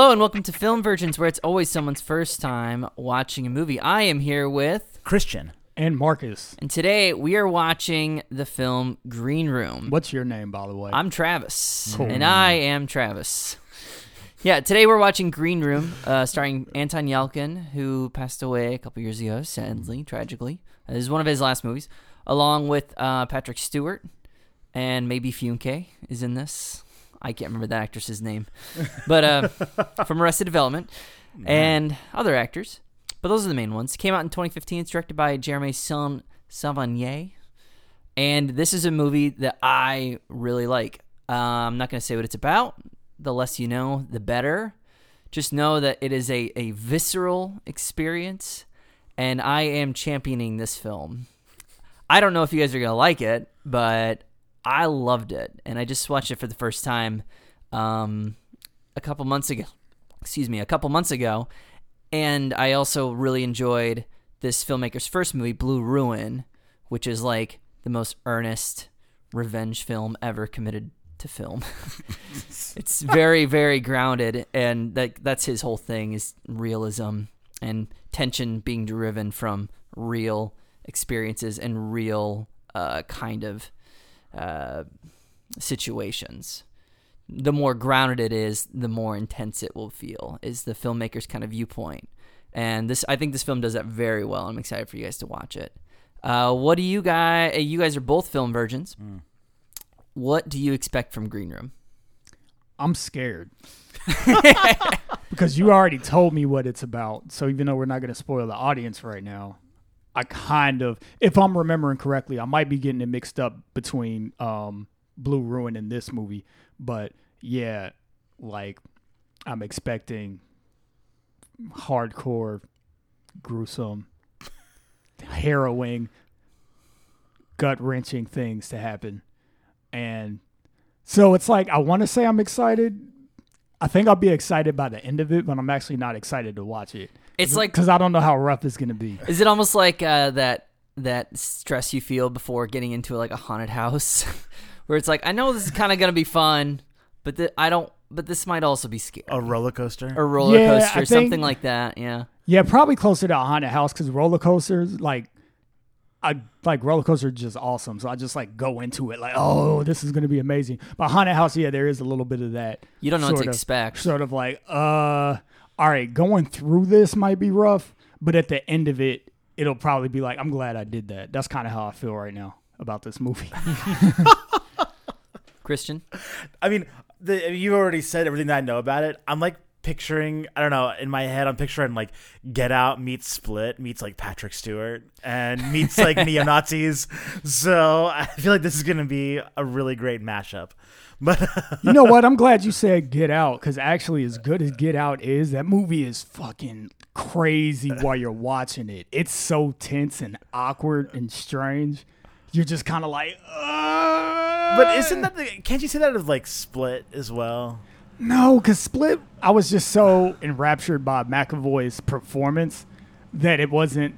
Hello and welcome to Film Virgins, where it's always someone's first time watching a movie. I am here with, Christian. And Marcus. and today we are watching the film Green Room. What's your name, by the way? I'm Travis, Cool. and I am Travis. Yeah, today we're watching Green Room, uh, starring Anton Yelchin, who passed away a couple years ago, sadly, tragically. Uh, This is one of his last movies, along with uh, Patrick Stewart, and Maeby Funke is in this. I can't remember that actress's name, but uh, from Arrested Development, and other actors. But those are the main ones. Came out in 2015. It's directed by Jeremy Saulnier. And this is a movie that I really like. Uh, I'm not going to say what it's about. The less you know, the better. Just know that it is a, a visceral experience, and I am championing this film. I don't know if you guys are going to like it, but I loved it. And I just watched it for the first time um, a couple months ago. Excuse me, a couple months ago. And I also really enjoyed this filmmaker's first movie, Blue Ruin, which is like the most earnest revenge film ever committed to film. it's very, very grounded, and that that's his whole thing is realism and tension being driven from real experiences and real uh, kind of uh, situations. The more grounded it is, the more intense it will feel. Is the filmmaker's kind of viewpoint, and this I think this film does that very well. I'm excited for you guys to watch it. Uh, what do you guys? You guys are both film virgins. What do you expect from Green Room? I'm scared. because you already told me what it's about. So even though we're not going to spoil the audience right now, I kind of, if I'm remembering correctly, I might be getting it mixed up between um, Blue Ruin and this movie. But yeah, like I'm expecting hardcore, gruesome, harrowing, gut wrenching things to happen. And so it's like I want to say I'm excited. I think I'll be excited by the end of it, but I'm actually not excited to watch it. It's like because I don't know how rough it's gonna be. Is it almost like uh, that that stress you feel before getting into like a haunted house, where it's like I know this is kind of gonna be fun, but th- I don't. But this might also be scary. A roller coaster. A roller Yeah, coaster, think- something like that. Yeah. Yeah, probably closer to a haunted house because roller coasters, like, I like roller coasters are just awesome. So I just like go into it like, oh, this is gonna be amazing. But haunted house, yeah, there is a little bit of that. You don't know what to of- expect. Sort of like, uh, all right, going through this might be rough, but at the end of it, it'll probably be like, I'm glad I did that. That's kind of how I feel right now about this movie. Christian. I mean, the, you already said everything that I know about it. I'm like picturing, I don't know, in my head, I'm picturing like Get Out meets Split meets like Patrick Stewart and meets like neo Nazis. So I feel like this is gonna be a really great mashup. But you know what? I'm glad you said Get Out because actually, as good as Get Out is, that movie is fucking crazy while you're watching it. It's so tense and awkward and strange. You're just kind of like, uh, but isn't that the? Can't you say that of like Split as well? No? Because Split, I was just so enraptured by McAvoy's performance that it wasn't.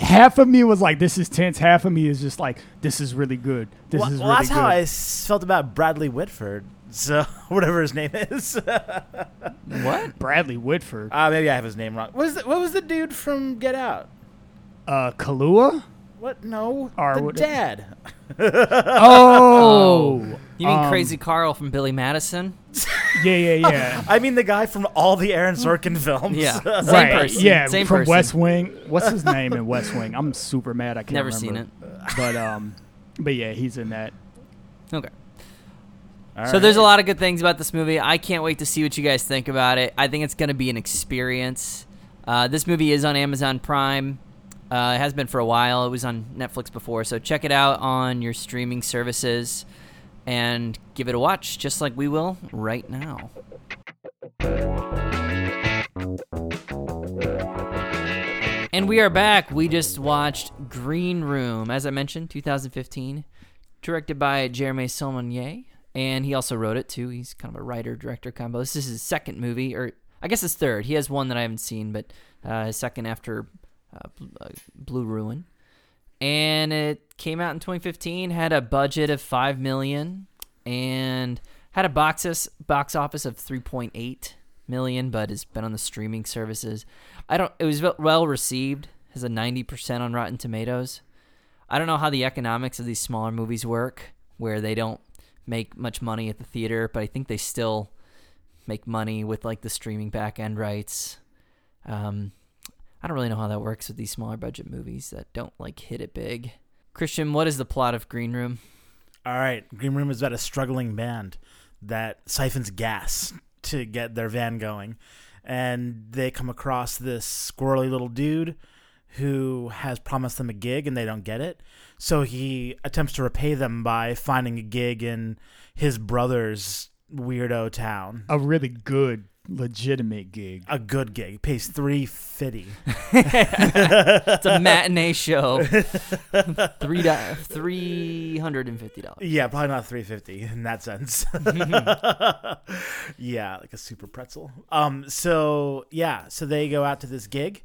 Half of me was like, "This is tense." Half of me is just like, "This is really good. This well, is well, really that's good." how I s- felt about Bradley Whitford. So whatever his name is. What? Bradley Whitford, Uh, maybe I have his name wrong. What was the, what was the dude from Get Out? uh, Kahlua. What? No, Or the what- dad. Oh, You mean Um, Crazy Carl from Billy Madison? Yeah, yeah, yeah. I mean the guy from all the Aaron Sorkin films. Yeah. Same right. person. Yeah, Same from person. West Wing. What's his name in West Wing? I'm super mad. I can't Never remember. seen it. But um, but yeah, he's in that. Okay. All So there's a lot of good things about this movie. I can't wait to see what you guys think about it. I think it's going to be an experience. Uh, this movie is on Amazon Prime. Uh, it has been for a while. It was on Netflix before, so check it out on your streaming services and give it a watch, just like we will right now. And we are back. We just watched Green Room, as I mentioned, 2015, directed by Jeremy Saulnier, and he also wrote it too. He's kind of a writer director combo. This is his second movie, or I guess his third. He has one that I haven't seen, but uh, his second after uh, Blue Ruin, and it came out in 2015. Had a budget of five million, and had a box office box office of 3.8 million, but has been on the streaming services. I don't. It was well received. Has a 90% on Rotten Tomatoes. I don't know how the economics of these smaller movies work, where they don't make much money at the theater, but I think they still make money with like the streaming back end rights. Um, I don't really know how that works with these smaller budget movies that don't like hit it big. Christian, what is the plot of Green Room? All right, Green Room is about a struggling band that siphons gas to get their van going, and they come across this squirrely little dude who has promised them a gig and they don't get it. So he attempts to repay them by finding a gig in his brother's weirdo town. A really good, legitimate gig. A good gig. Pays three fifty. It's a matinee show. Three three hundred and fifty dollars. Yeah, probably not 350 in that sense. yeah, like a super pretzel. Um so yeah, so they go out to this gig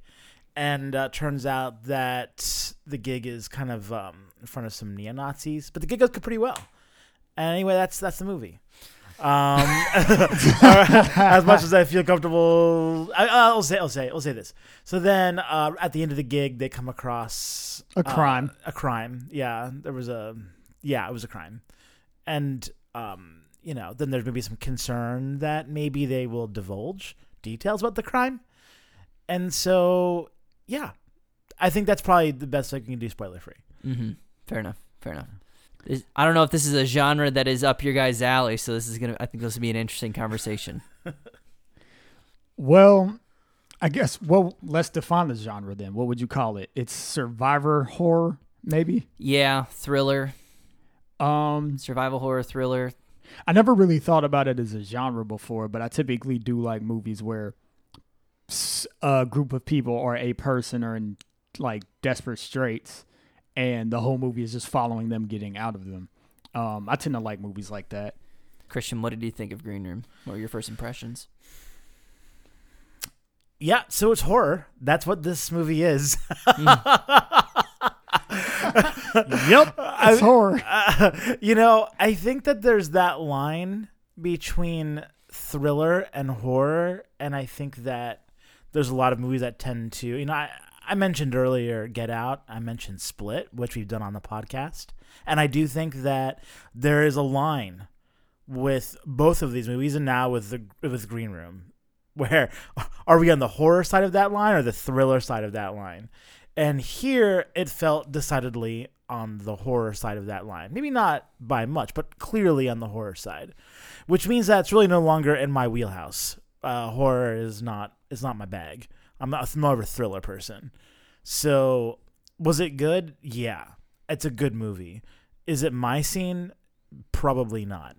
and uh, turns out that the gig is kind of um, in front of some neo-Nazis, but the gig goes pretty well. And anyway, that's that's the movie. Um, as much as I feel comfortable, I, I'll say, I'll say, I'll say this. So then, uh, at the end of the gig, they come across A uh, crime. a crime. Yeah, there was a, yeah, it was a crime, and um, you know, then there's maybe some concern that maybe they will divulge details about the crime, and so yeah, I think that's probably the best I can do spoiler free. Mm-hmm. Fair enough. Fair enough. I don't know if this is a genre that is up your guys' alley, so this is gonna. I think this will be an interesting conversation. Well, I guess. Well, let's define the genre then. What would you call it? It's survivor horror, maybe. Yeah, thriller, Um, survival horror thriller. I never really thought about it as a genre before, but I typically do like movies where a group of people or a person are in like desperate straits, and the whole movie is just following them getting out of them. Um, I tend to like movies like that. Christian, what did you think of Green Room? What were your first impressions? Yeah, so it's horror. That's what this movie is. Yep, it's horror. Uh, you know, I think that there's that line between thriller and horror, and I think that there's a lot of movies that tend to, you know, I, I mentioned earlier Get Out, I mentioned Split, which we've done on the podcast, and I do think that there is a line with both of these movies, and now with the with Green Room, where are we on the horror side of that line or the thriller side of that line? And here it felt decidedly on the horror side of that line. Maybe not by much, but clearly on the horror side, which means that it's really no longer in my wheelhouse. Uh, horror is not is not my bag. I'm, not, I'm more of a thriller person. So, was it good? Yeah, it's a good movie. Is it my scene? Probably not.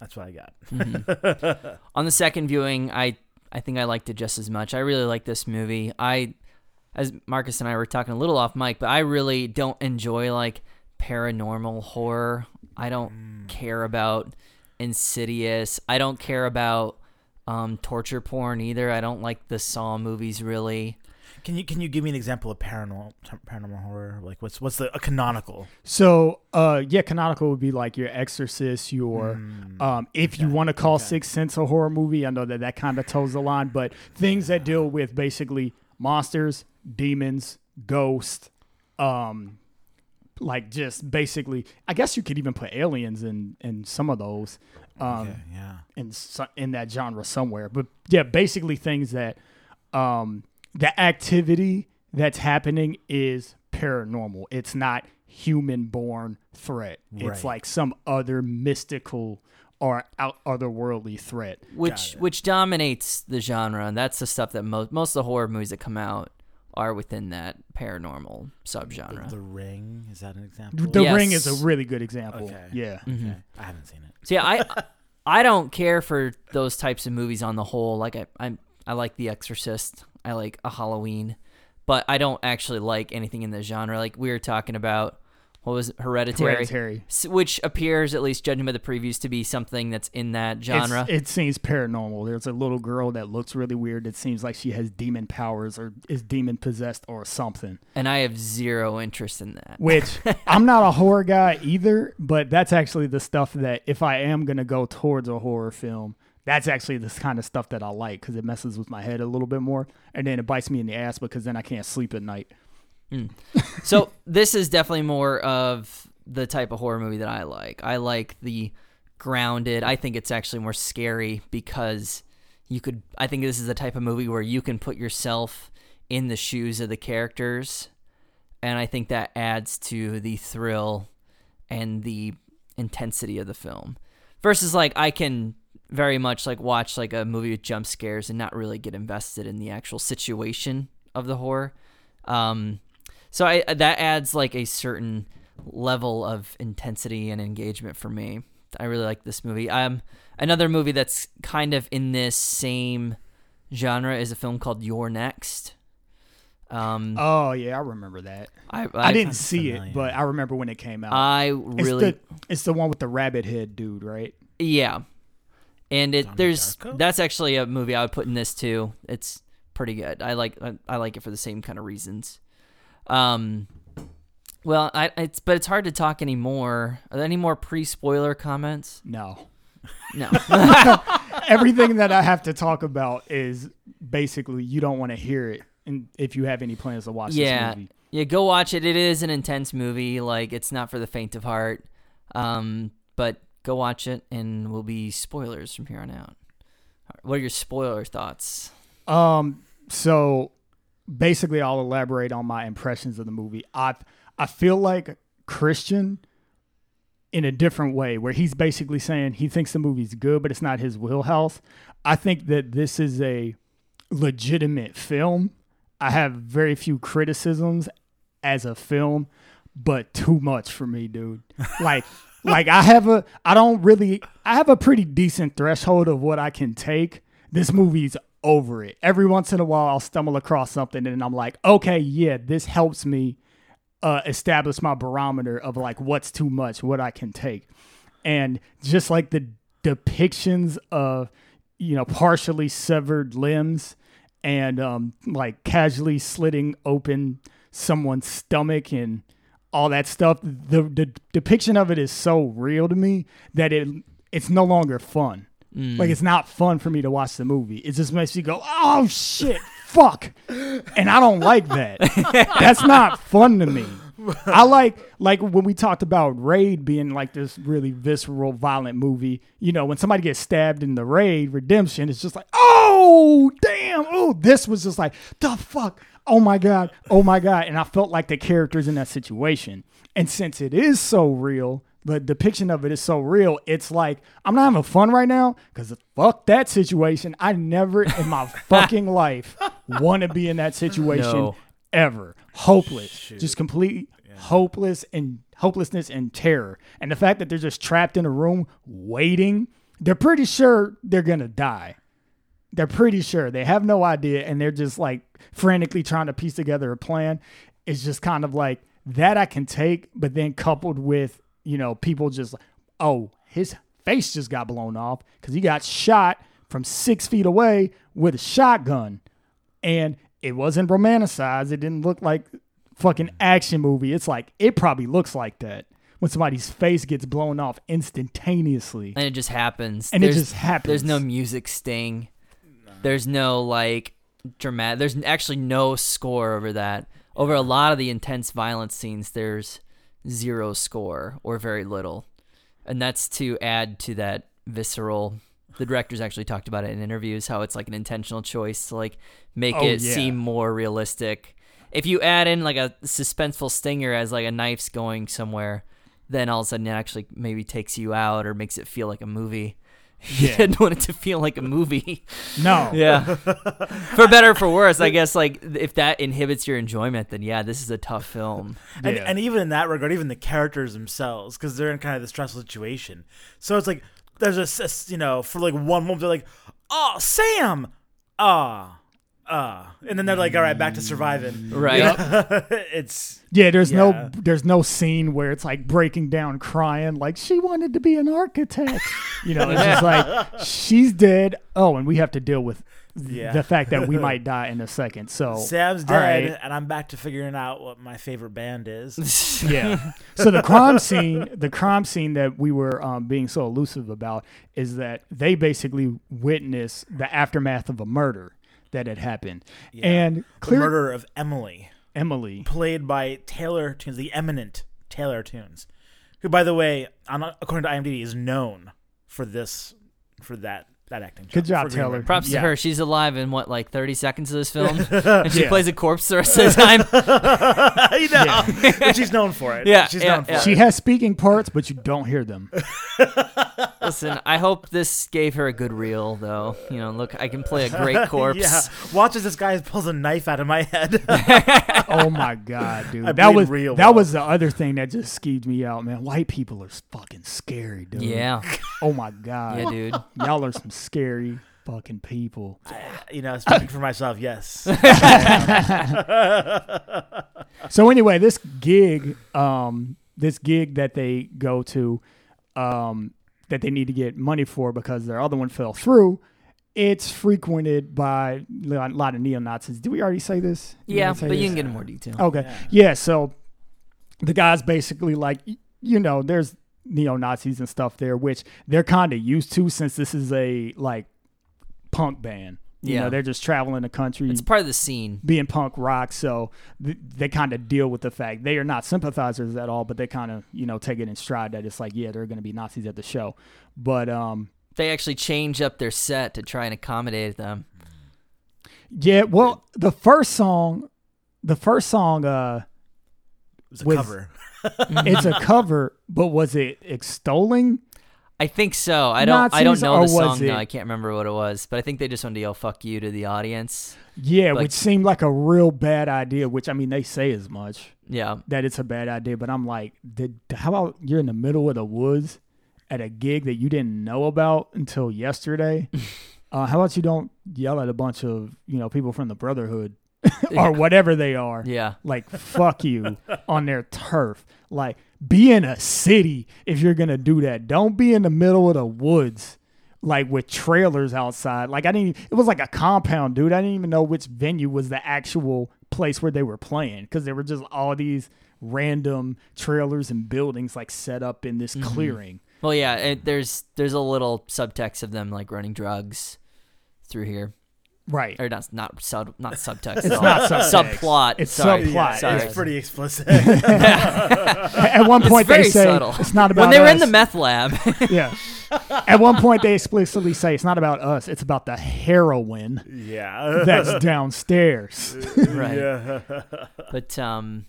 That's what I got. Mhm. On the second viewing, I I think I liked it just as much. I really like this movie. I, as Marcus and I were talking a little off mic, but I really don't enjoy like paranormal horror. I don't care about Insidious. I don't care about um, torture porn either. I don't like the Saw movies really. Can you can you give me an example of paranormal paranormal horror? Like what's what's the a canonical? So, uh, yeah, canonical would be like your Exorcist, your Mm. um, if you want to call okay. Sixth Sense a horror movie. I know that that kind of toes the line, but things that deal with basically monsters, demons, ghosts, um, like just basically, I guess you could even put aliens in in some of those, um, okay, yeah. in so- in that genre somewhere. But yeah, basically things that um the activity that's happening is paranormal. It's not human born threat. It's like some other mystical or out otherworldly threat. which which dominates the genre, and that's the stuff that most most of the horror movies that come out are within that paranormal subgenre. The, the Ring is that an example? The Yes. ring is a really good example. Okay. Yeah. Mhm. Okay. I haven't seen it. So yeah, I I don't care for those types of movies on the whole. Like I I I like The Exorcist. I like a Halloween, but I don't actually like anything in the genre. Like we were talking about what was it? Hereditary, Hereditary. Which appears, at least judging by the previews, to be something that's in that genre. It's- it seems paranormal. There's a little girl that looks really weird. It seems like she has demon powers or is demon possessed or something. and I have zero interest in that. Which I'm not a horror guy either, but that's actually the stuff that if I am gonna go towards a horror film, that's actually the kind of stuff that I like because it messes with my head a little bit more, and then it bites me in the ass because then I can't sleep at night. So this is definitely more of the type of horror movie that I like. I like the grounded. I think it's actually more scary because you could. I think this is the type of movie where you can put yourself in the shoes of the characters, and I think that adds to the thrill and the intensity of the film. Versus like I can very much like watch like a movie with jump scares and not really get invested in the actual situation of the horror. Um, so I that adds like a certain level of intensity and engagement for me. I really like this movie. Um, another movie that's kind of in this same genre is a film called You're Next. Um, Oh yeah, I remember that. I, I, didn't sounds see it, but I remember when it came out. I it's really, the it's the one with the rabbit head dude, right? yeah, and it Donnie there's Darko? that's actually a movie I would put in this too. It's pretty good. I like I, I like it for the same kind of reasons. Um, well, I it's but it's hard to talk anymore. Are there any more pre spoiler comments? No. No. Everything that I have to talk about is basically you don't want to hear it, and if you have any plans to watch yeah, this movie. yeah. Go watch it. It is an intense movie. Like it's not for the faint of heart. Um, but go watch it, and we'll be spoilers from here on out. What are your spoiler thoughts? Um, so basically, I'll elaborate on my impressions of the movie. I I feel like Christian in a different way, where he's basically saying he thinks the movie's good, but it's not his wheelhouse. I think that this is a legitimate film. I have very few criticisms as a film, but too much for me, dude. Like like I have a I don't really I have a pretty decent threshold of what I can take. This movie's over it. Every once in a while I'll stumble across something and I'm like, "Okay, yeah, this helps me uh, establish my barometer of like what's too much, what I can take." And just like the depictions of you know partially severed limbs and um, like casually slitting open someone's stomach and all that stuff. The the depiction of it is so real to me that it it's no longer fun. Mm. Like it's not fun for me to watch the movie. It just makes me go, "Oh shit, fuck," and I don't like that. That's not fun to me. I like like when we talked about Raid being like this really visceral, violent movie. You know, when somebody gets stabbed in the Raid Redemption, it's just like, oh damn, oh this was just like the fuck, oh my god, oh my god, and I felt like the characters in that situation. And since it is so real, the depiction of it is so real, it's like I'm not having fun right now because fuck that situation. I never in my fucking life want to be in that situation No. ever. Hopeless, just complete hopeless and hopelessness and terror. And the fact that they're just trapped in a room waiting, they're pretty sure they're gonna die. They're pretty sure they have no idea, and they're just like frantically trying to piece together a plan. It's just kind of like that I can take, but then coupled with you know people just oh his face just got blown off because he got shot from six feet away with a shotgun and it wasn't romanticized. It didn't look like fucking action movie. It's like it probably looks like that when somebody's face gets blown off instantaneously. and it just happens. And it just happens. There's no music sting. There's no like dramatic. There's actually no score over that. Over a lot of the intense violence scenes, there's zero score or very little, and that's to add to that visceral. The directors actually talked about it in interviews how it's like an intentional choice to like make Oh, it yeah. seem more realistic. If you add in like a suspenseful stinger as like a knife's going somewhere, then all of a sudden it actually maybe takes you out or makes it feel like a movie. You Yeah. didn't want it to feel like a movie. No. Yeah. for better or for worse, I guess like if that inhibits your enjoyment, then yeah, this is a tough film. And, Yeah. and even in that regard, even the characters themselves, because they're in kind of the stressful situation. So it's like there's a, you know for like one moment they're like, "Oh, Sam, ah, uh, and then they're like, all right, back to surviving. Right. it's Yeah, there's Yeah. no there's no scene where it's like breaking down crying like she wanted to be an architect. You know, it's just like she's dead. Oh, and we have to deal with Yeah. the fact that we might die in a second. So Sam's dead, right. and I'm back to figuring out what my favorite band is. yeah. So the crime scene, the crime scene that we were um, being so elusive about is that they basically witness the aftermath of a murder that had happened, Yeah. and the murder of Emily, Emily. played by Taylor Tunes, the eminent Taylor Tunes, who, by the way, on, according to IMDb, is known for this, for that that acting. Good job, Taylor. Room. Props Yeah. to her. She's alive in what, like 30 seconds of this film? and she Yeah. plays a corpse the rest of the time. you know, but she's known for it. Yeah, she's yeah, known for yeah. it. She has speaking parts, but you don't hear them. Listen, I hope this gave her a good reel, though. You know, look, I can play a great corpse. Yeah, watch as this guy pulls a knife out of my head. Oh my god, dude! I that was real that well. was the other thing that just skeeved me out, man. White people are fucking scary, dude. Yeah. Oh my god. Yeah, dude. Y'all are some scary fucking people. you know, speaking for myself, yes. So anyway, this gig, um, this gig that they go to, um, that they need to get money for because their other one fell through. It's frequented by a lot of neo Nazis. Did we already say this? Did Yeah, say but you can get in more detail. Okay. Yeah. so the guy's basically like, you know, there's neo Nazis and stuff there, which they're kind of used to since this is a like punk band. You Yeah. know, they're just traveling the country It's part of the scene. being punk rock. So th- they kind of deal with the fact they are not sympathizers at all, but they kind of, you know, take it in stride that it's like, yeah, there are going to be Nazis at the show. But, um, They actually change up their set to try and accommodate them. Yeah, well, the first song, the first song, uh, It was a With- cover. it's a cover, but was it extolling? I think so. I don't. I don't know the song now. I can't remember what it was, but I think they just wanted to yell "fuck you" to the audience. Yeah, Like- which seemed like a real bad idea. Which I mean, they say as much Yeah, that it's a bad idea, but I'm like, did, how about you're in the middle of the woods at a gig that you didn't know about until yesterday? uh, how about you don't yell at a bunch of you know people from the Brotherhood or whatever they are? yeah. Like fuck you on their turf. Like be in a city if you're gonna do that. Don't be in the middle of the woods. Like with trailers outside. Like I didn't it was like a compound, dude. I didn't even know which venue was the actual place where they were playing. Cause there were just all these random trailers and buildings like set up in this mm-hmm. clearing. Well, yeah. It, there's there's a little subtext of them like running drugs through here, Right. or not not sub not subtext. It's not subtext. subplot. It's sorry. subplot. Yeah, Sorry. it's pretty explicit. At one point very they say subtle. it's not about when they were in us. the meth lab. Yeah. At one point they explicitly say it's not about us, it's about the heroin yeah. that's downstairs. right. Yeah. But um,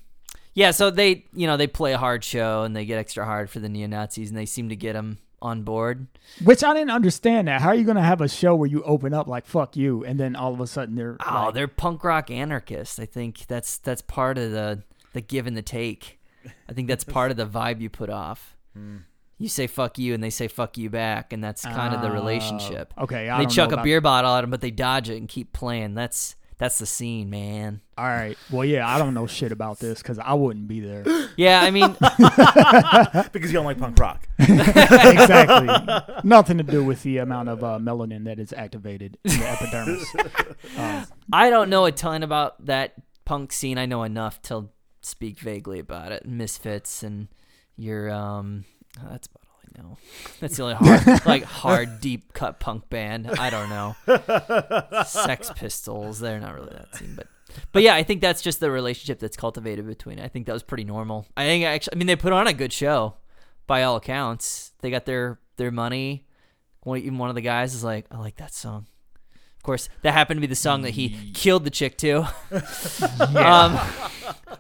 yeah. So they you know they play a hard show and they get extra hard for the neo Nazis and they seem to get them on board. Which I didn't understand that. How are you going to have a show where you open up like "fuck you" and then all of a sudden they're Oh, like, they're punk rock anarchists. I think that's that's part of the the give and the take. I think that's part of the vibe you put off. Hmm. You say "fuck you" and they say "fuck you" back, and that's kind of the relationship. Oh, okay, I they don't chuck know a about- beer bottle at them, but they dodge it and keep playing. That's that's the scene, man. All right, well, yeah, I don't know shit about this because I wouldn't be there. Yeah, I mean, because you don't like punk rock. exactly, nothing to do with the amount of uh, melanin that is activated in the epidermis. Um, I don't know a ton about that punk scene. I know enough to speak vaguely about it. Misfits and your um, that's about all I know. That's the only hard, like hard, deep cut punk band. I don't know. Sex Pistols. They're not really that scene, but but yeah, I think that's just the relationship that's cultivated between. I think that was pretty normal. I think actually, I mean, they put on a good show, by all accounts. They got their their money. One, even one of the guys is like, I like that song. Of course, that happened to be the song that he killed the chick to. um,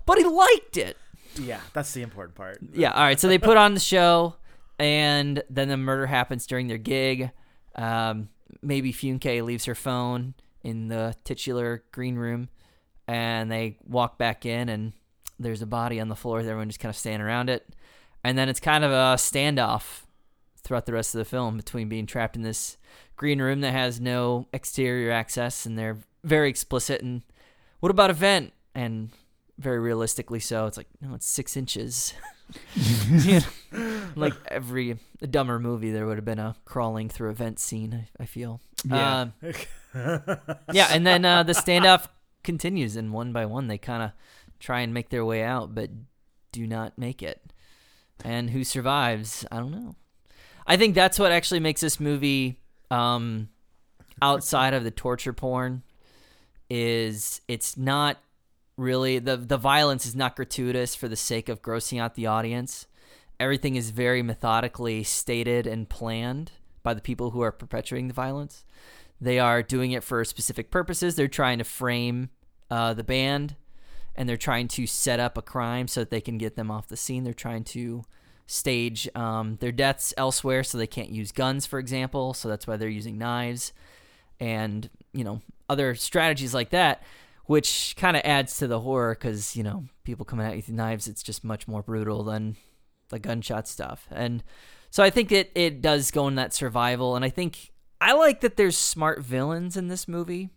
but he liked it. Yeah, that's the important part. Yeah. All right. So they put on the show, and then the murder happens during their gig. Um, Maeby Funke leaves her phone in the titular green room, and they walk back in, and there's a body on the floor. Everyone just kind of standing around it, and then it's kind of a standoff throughout the rest of the film between being trapped in this green room that has no exterior access, and they're very explicit. And what about event? And very realistically so. It's like no, it's six inches. Like every dumber movie, there would have been a crawling through a vent scene. I, I feel. Yeah. Um, yeah, and then uh, the standoff continues, and one by one, they kind of try and make their way out, but do not make it. And who survives? I don't know. I think that's what actually makes this movie, um, outside of the torture porn, is it's not really the the violence is not gratuitous for the sake of grossing out the audience. Everything is very methodically stated and planned by the people who are perpetuating the violence. They are doing it for specific purposes. They're trying to frame uh, the band, and they're trying to set up a crime so that they can get them off the scene. They're trying to stage um, their deaths elsewhere so they can't use guns, for example. So that's why they're using knives and you know other strategies like that, which kind of adds to the horror because you know people coming at you with knives. It's just much more brutal than the gunshot stuff, and so I think it it does go in that survival, and I think I like that there's smart villains in this movie.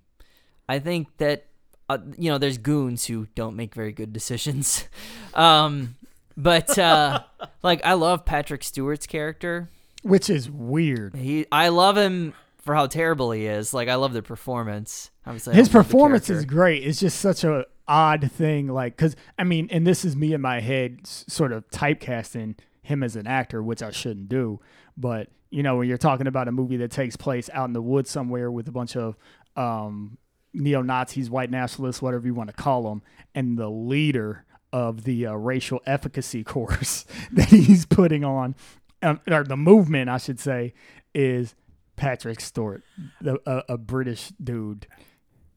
I think that uh, you know there's goons who don't make very good decisions, um, but uh, like I love Patrick Stewart's character. Which is weird. He I love him for how terrible he is. Like I love the performance. Obviously, His don't love the performance is great. It's just such a odd thing, like because I mean, and this is me in my head, sort of typecasting him as an actor, which I shouldn't do. But you know, when you're talking about a movie that takes place out in the woods somewhere with a bunch of um, neo Nazis, white nationalists, whatever you want to call them, and the leader of the uh, racial efficacy course that he's putting on, um, or the movement, I should say, is Patrick Stewart, the, a, a British dude.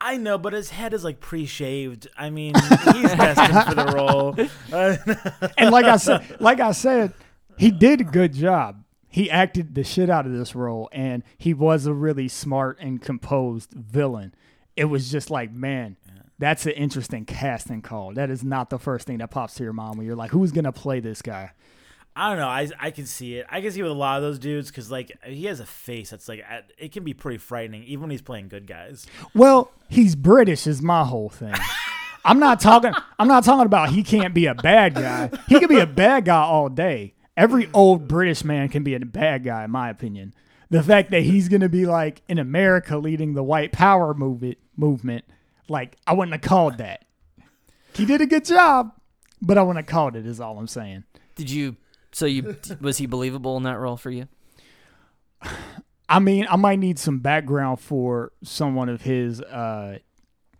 I know, but his head is like pre-shaved. I mean, he's destined for the role. And like I said, like I said, he did a good job. He acted the shit out of this role, and he was a really smart and composed villain. It was just like, man, that's an interesting casting call. That is not the first thing that pops to your mind when you're like, who's gonna play this guy? I don't know. I I can see it. I can see with a lot of those dudes because like he has a face that's like uh, it can be pretty frightening even when he's playing good guys. Well, he's British is my whole thing. I'm not talking I'm not talking about he can't be a bad guy. He can be a bad guy all day. Every old British man can be a bad guy in my opinion. The fact that he's going to be like in America leading the white power movement movement, like I wouldn't have called that. He did a good job, but I wouldn't have called it is all I'm saying. Did you? So you was he believable in that role for you? I mean, I might need some background for someone of his uh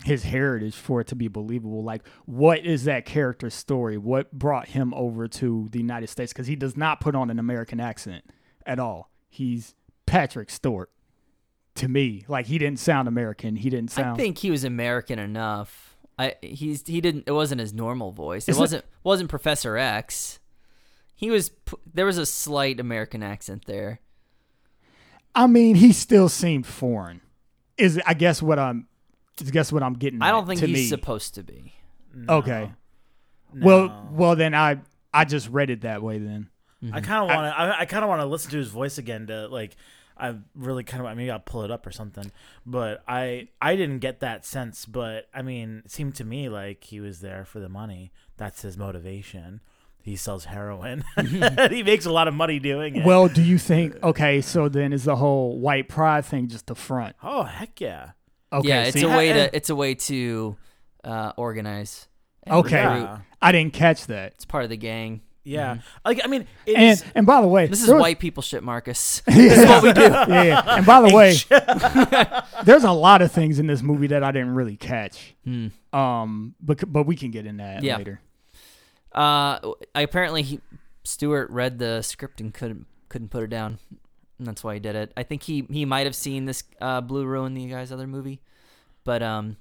his heritage for it to be believable. Like, what is that character's story? What brought him over to the United States? Because he does not put on an American accent at all. He's Patrick Stewart to me. Like, he didn't sound American. He didn't sound. I think he was American enough. I he's he didn't. It wasn't his normal voice. It Isn't it- wasn't wasn't Professor X. He was. There was a slight American accent there. I mean, he still seemed foreign. Is I guess what I'm. I guess what I'm getting. I don't think to he's me. supposed to be. Okay. No. Well, well then I I just read it that way then. I mm-hmm. kind of want to. I, I kind of want to listen to his voice again to like. I really kind of I mean, I'll pull it up or something. But I I didn't get that sense. But I mean, it seemed to me like he was there for the money. That's his motivation. He sells heroin. he makes a lot of money doing it. Well, do you think? Okay, so then is the whole white pride thing just the front? oh heck yeah. Okay, yeah, it's see, a way and- to it's a way to uh, organize. Okay. Yeah. I didn't catch that. It's part of the gang. Yeah. Like I mean, it And and by the way, This is was- white people shit, Marcus. this is what we do. Yeah, yeah. And by the way, there's a lot of things in this movie that I didn't really catch. Hmm. Um, but but we can get in that Yeah. later. Uh, apparently he Stewart read the script and couldn't couldn't put it down. And that's why he did it. I think he he might have seen this uh, Blue Ruin, the guy's other movie. But um,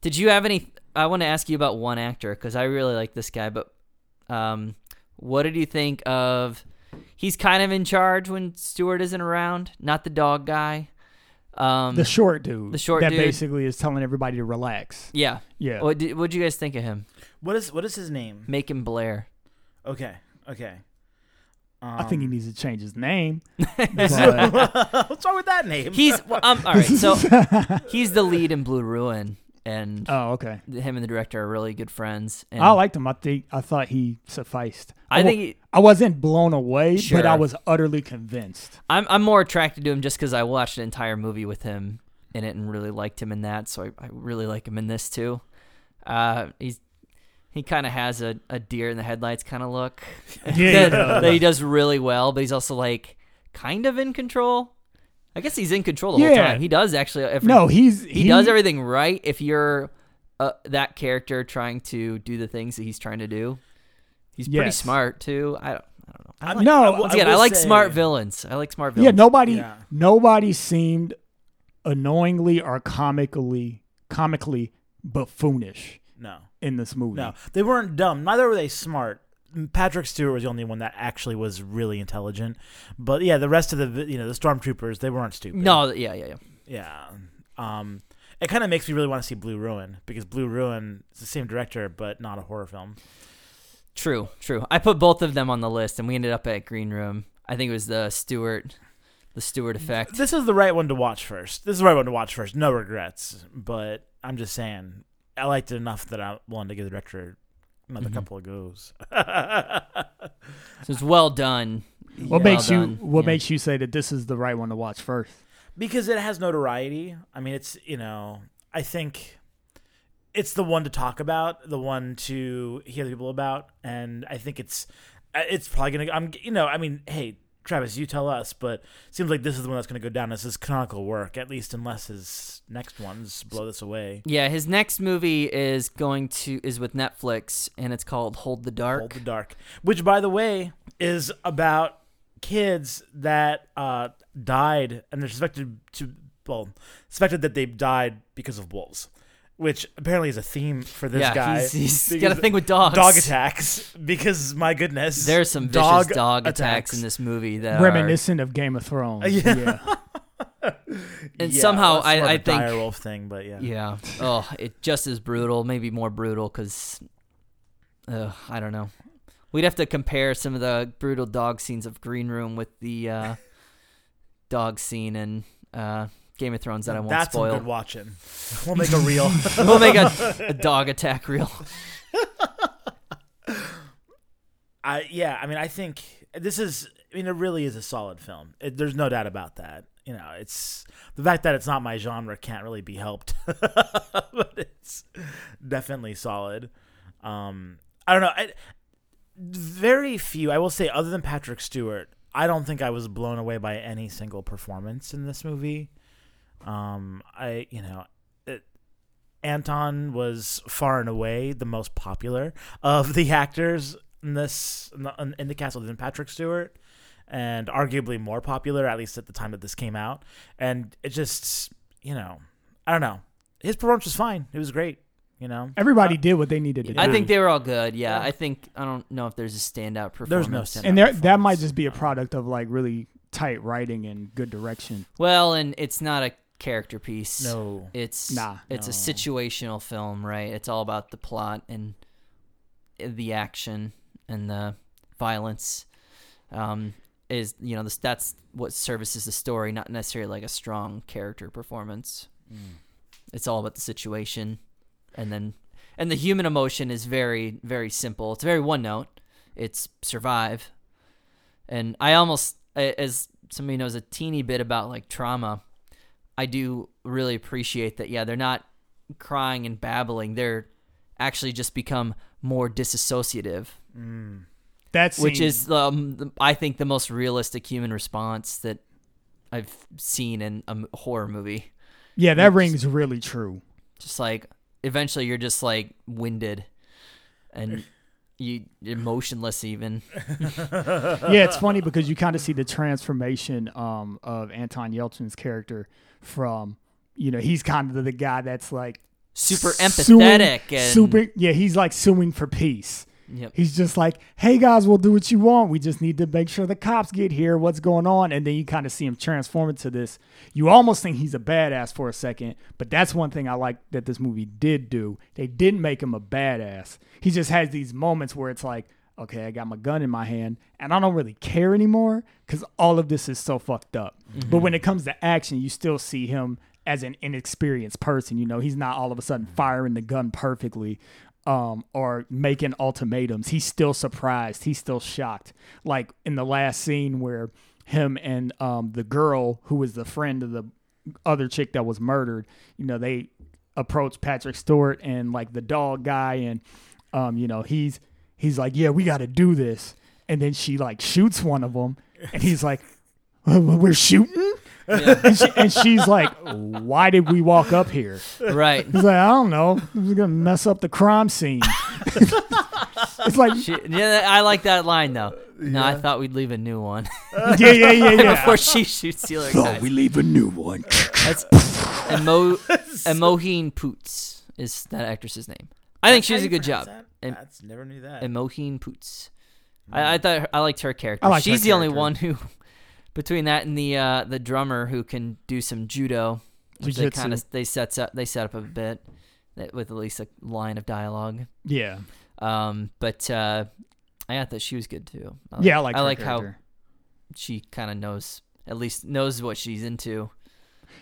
did you have any? I want to ask you about one actor because I really like this guy. But um, what did you think of? He's kind of in charge when Stewart isn't around. Not the dog guy. Um, The short dude, the short that dude. basically is telling everybody to relax. yeah. Yeah, What did what you guys think of him? What is what is his name? Macon Blair. Okay. Okay. I think he needs to change his name. What's wrong with that name? He's well, um, all right. So he's the lead in Blue Ruin, and oh, okay. him and the director are really good friends. And I liked him. I think I thought he sufficed. I wa- think he- I wasn't blown away, but I was utterly convinced. I'm I'm more attracted to him just because I watched an entire movie with him in it and really liked him in that. So I, I really like him in this too. Uh, he's he kind of has a, a deer in the headlights kind of look Yeah, that, that he does really well, but he's also like kind of in control. I guess he's in control the whole time. He does actually. Every, No, he's he, does everything right. If you're uh, that character trying to do the things that he's trying to do, he's pretty smart too. I don't. I don't know. I I like, mean, No, I will- once again, I, will like say- smart villains. I like smart villains. Yeah, nobody Yeah. nobody seemed annoyingly or comically comically buffoonish No, in this movie. no, they weren't dumb. Neither were they smart. Patrick Stewart was the only one that actually was really intelligent. But yeah, the rest of the you know the stormtroopers they weren't stupid. No, yeah, yeah, yeah. Yeah. Um, it kind of makes me really want to see Blue Ruin because Blue Ruin is the same director but not a horror film. True, true. I put both of them on the list, and we ended up at Green Room. I think it was the Stewart, the Stewart effect. This is the right one to watch first. This is the right one to watch first. No regrets. But I'm just saying, I liked it enough that I wanted to give the director another Mhm. couple of goes. So it's well done. What Well makes you done. what Yeah. makes you say that this is the right one to watch first? because it has notoriety. I mean, it's you know, I think it's the one to talk about, the one to hear the people about, and I think it's uh, it's probably gonna. I'm you know, I mean, hey. Travis, you tell us, but it seems like this is the one that's going to go down as his canonical work, at least unless his next ones blow this away. Yeah, his next movie is going to is with Netflix, and it's called Hold the Dark. Hold the Dark, which, by the way, is about kids that uh, died and they're suspected to well suspected that they died because of wolves, which apparently is a theme for this yeah, guy. he's, he's got a thing with dogs. dog attacks because my goodness, There's some vicious dog dog, attacks. attacks. in this movie that are, Reminiscent of Game of Thrones. Yeah. and Yeah, somehow that's I, more of I a think direwolf thing, but yeah, Yeah. Oh, it just as brutal, maybe more brutal, because uh, I don't know. We'd have to compare some of the brutal dog scenes of Green Room with the uh, dog scene in uh, Game of Thrones that I won't that's spoil. good watching. We'll make a reel. we'll make a, a dog attack reel. I yeah, I mean, I think this is. I mean, it really is a solid film. It, there's no doubt about that. You know, it's the fact that it's not my genre can't really be helped, but it's definitely solid. Um, I don't know. I, very few, I will say, other than Patrick Stewart, I don't think I was blown away by any single performance in this movie. Um, I, you know, it, Anton was far and away the most popular of the actors in this in the, in the cast than Patrick Stewart, and arguably more popular at least at the time that this came out. And it just, you know, I don't know. His performance was fine. It was great. You know, Everybody did what they needed to do. I think they were all good. Yeah, Yeah. I think I don't know if there's a standout performance. There's no in standout. it. and there, that might just be a product of like really tight writing and good direction. Well, and it's not a character piece. no. It's Nah. it's a situational film, right? It's all about the plot and the action and the violence. Um, is you know this, that's what services the story, not necessarily like a strong character performance. It's all about the situation, and then and the human emotion is very very simple. It's very one note. It's survive, and I almost as somebody knows a teeny bit about like trauma. I do really appreciate that. Yeah, they're not crying and babbling. They're actually just become more disassociative, That's which is um, the- I think the most realistic human response that I've seen in a horror movie. yeah, that rings really true. Just like eventually you're just like winded and you you're motionless even. yeah, it's funny because you kind of see the transformation um, of Anton Yelchin's character from, you know, he's kind of the guy that's like Super suing- empathetic and super, yeah, he's like suing for peace. Yep. He's just like, hey guys, we'll do what you want. We just need to make sure the cops get here. What's going on? And then you kind of see him transform into this. You almost think he's a badass for a second, but that's one thing I like that this movie did do. They didn't make him a badass. He just has these moments where it's like, okay, I got my gun in my hand, and I don't really care anymore because all of this is so fucked up. But mm-hmm. when it comes to action, you still see him as an inexperienced person. You know, he's not all of a sudden firing the gun perfectly. Um, or making ultimatums. He's still surprised. He's still shocked. Like in the last scene where him and um, the girl who was the friend of the other chick that was murdered, you know, they approach Patrick Stewart and like the dog guy, and um, you know, he's he's like, yeah, we got to do this, and then she like shoots one of them, and he's like, "Uh, we're shooting, and, she, and she's like, why did we walk up here? right. He's like, I don't know, we're gonna mess up the crime scene. it's like, She, yeah, I like that line though. No, I thought we'd leave a new one yeah, yeah, yeah, yeah. before she shoots the other guy. We leave a new one. That's and Mo and Imogen Poots is that actress's name. I think she does a good job. And, That's never knew that. and Imogen Poots. I, hmm. I thought I liked her character. I liked her She's the only one who, between that and the uh, the drummer who can do some judo, which they Jiu-jitsu. kind of they sets up they set up a bit with at least a line of dialogue. Yeah, Um, but uh, I thought she was good too. I yeah, I like. I her like how she kind of knows at least knows what she's into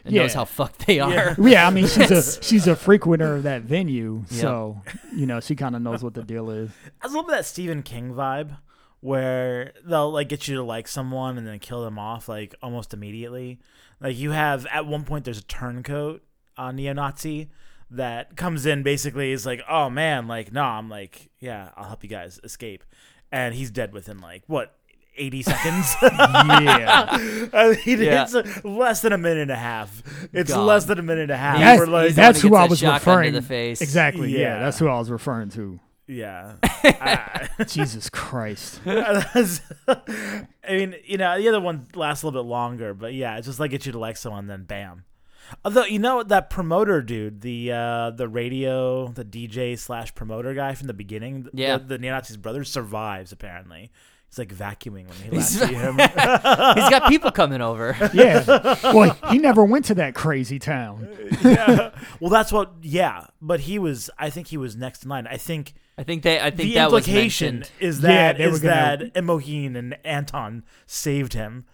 and knows how fucked they are. Yeah, I mean she's a she's a frequenter of that venue, Yep. so you know she kind of knows what the deal is. I was a little bit that Stephen King vibe where they'll like get you to like someone and then kill them off like almost immediately. Like you have at one point there's a turncoat uh, neo-Nazi that comes in basically is like, oh man, like no, I'm like, yeah, I'll help you guys escape, and he's dead within like what. 80 seconds. Yeah, I mean, Yeah. It's less than a minute and a half. It's Gone. less than a minute and a half. He's- like, he's the one that's who who I was that shotgun to referring. Exactly. Yeah. Yeah. that's who I was referring to. Yeah. I- Jesus Christ. I mean, you know, the other one lasts a little bit longer, but yeah, it's just like get you to like someone, then bam. Although you know that promoter dude, the uh, the radio, the DJ slash promoter guy from the beginning, Yeah. the, the neo-Nazi's brother survives apparently. He's like vacuuming when he He's- last see him. He's got people coming over. Yeah. Well, he never went to that crazy town. yeah. Well, that's what. Yeah, but he was. I think he was next in line. I think I think they. I think the that was implication mentioned. is Yeah, that they were is gonna- that Imogen and Anton saved him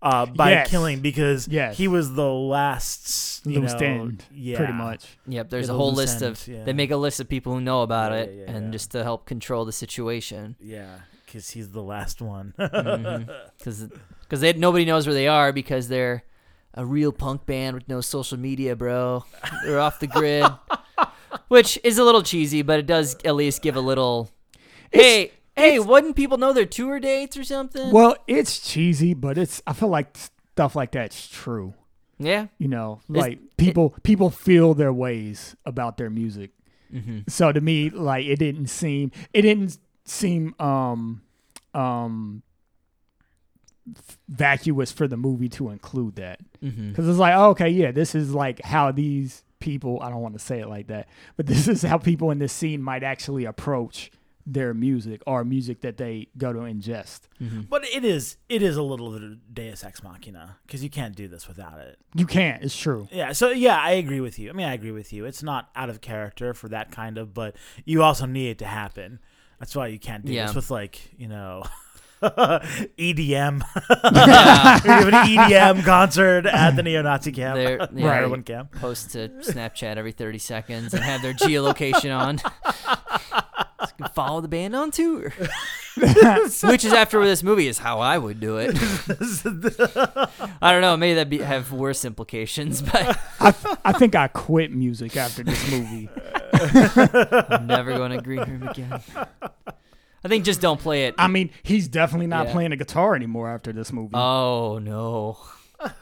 uh, by Yes. killing because Yes. he was the last you Loose know, end, yeah, pretty much. Yep, there's Yeah, a whole list end, of. yeah. They make a list of people who know about Yeah, it, yeah, and yeah. just to help control the situation, Yeah, because he's the last one. because because nobody knows where they are because they're a real punk band with no social media, bro. They're off the grid, which is a little cheesy, but it does at least give a little. hey, hey, wouldn't people know their tour dates or something? Well, it's cheesy, but it's. I feel like stuff like that's true. yeah, You know, like people people feel their ways about their music. hmm So to me, like it didn't seem it didn't seem um um vacuous for the movie to include that hmm because it's like oh, okay yeah this is like how these people I don't want to say it like that but this is how people in this scene might actually approach their music or music that they go to ingest hmm but it is it is a little bit of Deus Ex Machina because you can't do this without it. you can't it's true Yeah, so yeah, I agree with you. I mean, I agree with you. It's not out of character for that kind of, but you also need it to happen. That's why you can't do Yeah. this with like you know. EDM. we have an EDM concert at the neo-Nazi camp, They're- the yeah. heroin camp. post to Snapchat every 30 seconds and have their geolocation on. So you can follow the band on tour. Which is after this movie is how I would do it. I don't know, maybe that be have worse implications, but I, I think I quit music after this movie I'm never going to green room again. I think just don't play it. I mean he's definitely not Yeah. playing a guitar anymore after this movie Oh no.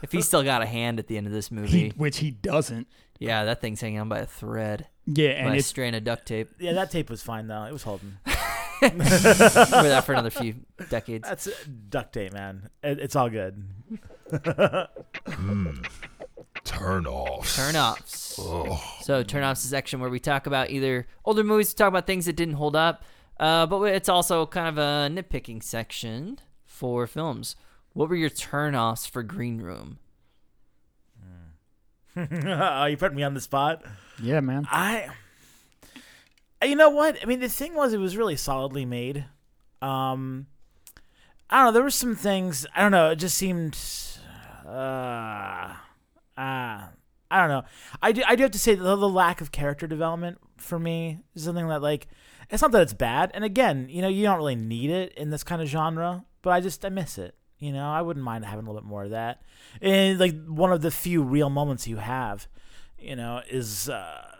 If he's still got a hand at the end of this he, movie, which he doesn't yeah, that thing's hanging on by a thread, yeah by and a it's strand of duct tape. Yeah, that tape was fine though. It was holding. Remember that for another few decades. That's uh, duct tape, man. It, it's all good. Turn off. Turn offs. So turn offs is section where we talk about either older movies, talk about things that didn't hold up, uh, but it's also kind of a nitpicking section for films. What were your turnoffs for Green Room? oh, you put me on the spot. yeah man I. You know what? I mean, the thing was, it was really solidly made. Um, I don't know. There were some things. I don't know. It just seemed. Uh, uh, I don't know. I do. I do have to say the, the lack of character development for me is something that like. It's not that it's bad, and again, you know, you don't really need it in this kind of genre, but I just I miss it. You know, I wouldn't mind having a little bit more of that. And like one of the few real moments you have, you know, is uh,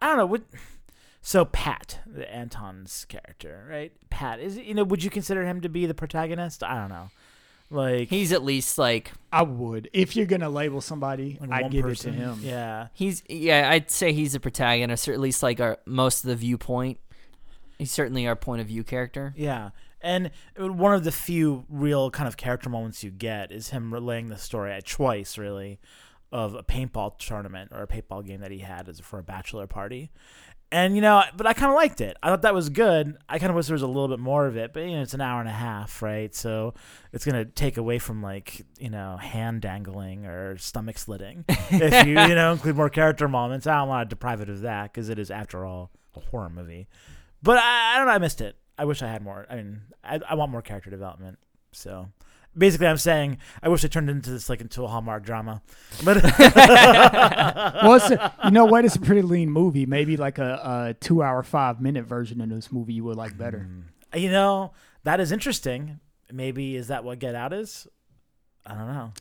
I don't know what. So Pat, the Anton's character, right? Pat is you know, would you consider him to be the protagonist? I don't know. Like He's at least like I would. If you're gonna label somebody, like I'd give person. it to him. Yeah. he's yeah. I'd say he's a protagonist, or at least like our most of the viewpoint. He's certainly our point of view character. Yeah. And one of the few real kind of character moments you get is him relaying the story at twice, really, of a paintball tournament or a paintball game that he had as for a bachelor party. And you know, but I kind of liked it. I thought that was good. I kind of wish there was a little bit more of it, but you know, it's an hour and a half, right? So it's gonna take away from like you know hand dangling or stomach slitting if you you know include more character moments. I don't want to deprive it of that because it is, after all, a horror movie. But I, I don't know. I missed it. I wish I had more. I mean, I, I want more character development. So basically, I'm saying I wish it turned into this like into a Hallmark drama. But well, a, you know what? It's a pretty lean movie. Maybe like a, a two-hour, five-minute version of this movie you would like better. Hmm. you know that is interesting. Maybe is that what Get Out is? I don't know.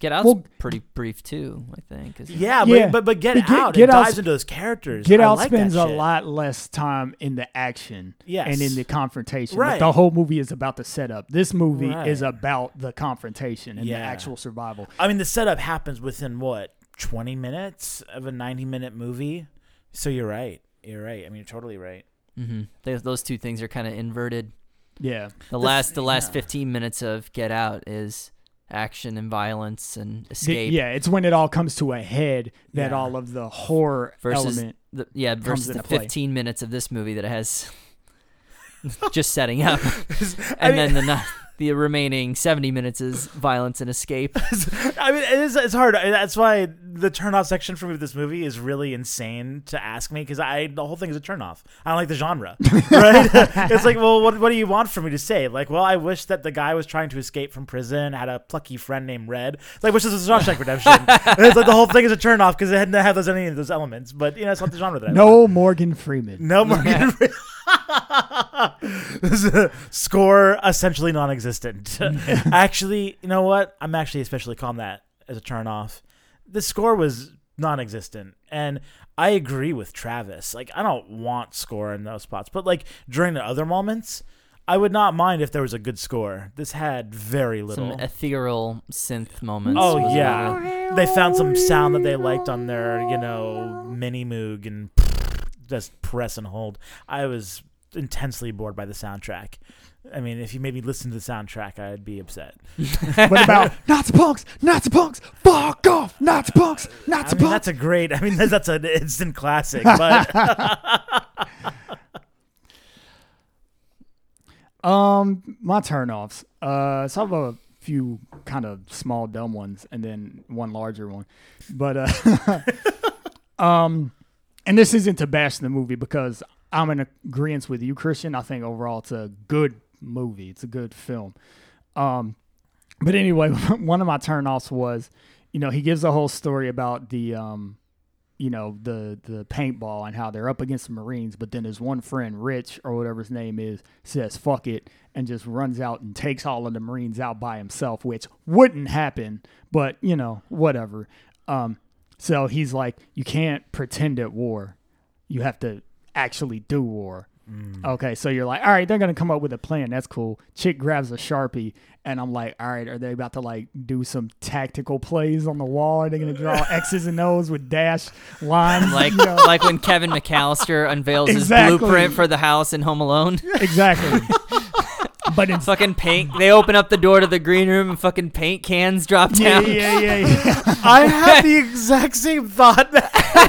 Get Out's Well- pretty brief too, I think. isn't it? Yeah, Yeah. But, but but Get But Get- Out Get it dives into those characters. Get I Out like spends a lot less time in the action Yes. and in the confrontation. Right. The whole movie is about the setup. This movie Right. is about the confrontation and the actual survival. I mean, the setup happens within what twenty minutes of a ninety-minute movie. So you're right. You're right. I mean, you're totally right. Mhm. Those those two things are kind of inverted. Yeah. The This- last the last yeah. 15 minutes of Get Out is action and violence and The- escape. yeah, it's when it all comes to a head that Yeah. all of the horror Versus element. The, yeah, versus the into play. 15 minutes of this movie that it has just setting up, I and mean- then the the remaining 70 minutes is violence and escape. I mean, it is. It's hard. That's why the turnoff section for me with this movie is really insane to ask me because I the whole thing is a turnoff. I don't like the genre, right? it's like, well, what what do you want from me to say? Like, well, I wish that the guy was trying to escape from prison, had a plucky friend named Red. Like, which is a Shawshank Redemption. It's like the whole thing is a turnoff because it didn't have those any of those elements. But you know, it's not the genre that I want. No Morgan Freeman. No Morgan Freeman. This is a score essentially non-existent. actually, you know what? I'm actually especially calm that as a turn off. The score was non-existent, and I agree with Travis. Like, I don't want score in those spots, but like during the other moments, I would not mind if there was a good score. This had very little. Some ethereal synth moments. Oh yeah, they found some sound that they liked on their, you know, mini moog and just press and hold. I was intensely bored by the soundtrack. I mean, if you made me listen to the soundtrack, I'd be upset. what about Nazi punks? Nazi punks! Fuck off! Nazi punks! I Nazi mean, punks! that's a great. I mean, that's, that's an instant classic. But Um, my turnoffs. Uh, so I have a few kind of small dumb ones, and then one larger one. But uh, um, and this isn't to bash the movie because I'm in agreement with you, Christian. I think overall it's a good movie. It's a good film. Um, but anyway, one of my turnoffs was, you know, he gives a whole story about the um, you know the the paintball and how they're up against the Marines, but then his one friend, Rich or whatever his name is, says "fuck it" and just runs out and takes all of the Marines out by himself, which wouldn't happen, but you know whatever. Um, so he's like, you can't pretend at war, you have to actually do war. Mm. Okay, so you're like, all right, they're gonna come up with a plan. That's cool. Chick grabs a sharpie, and I'm like, all right, are they about to like do some tactical plays on the wall? Are they gonna draw X's and O's with dash lines? like You know? like when Kevin McAllister unveils Exactly. his blueprint for the house in Home Alone. exactly. but in fucking paint. They open up the door to the green room and fucking paint cans drop yeah, down. yeah, yeah, yeah. I had the exact same thought.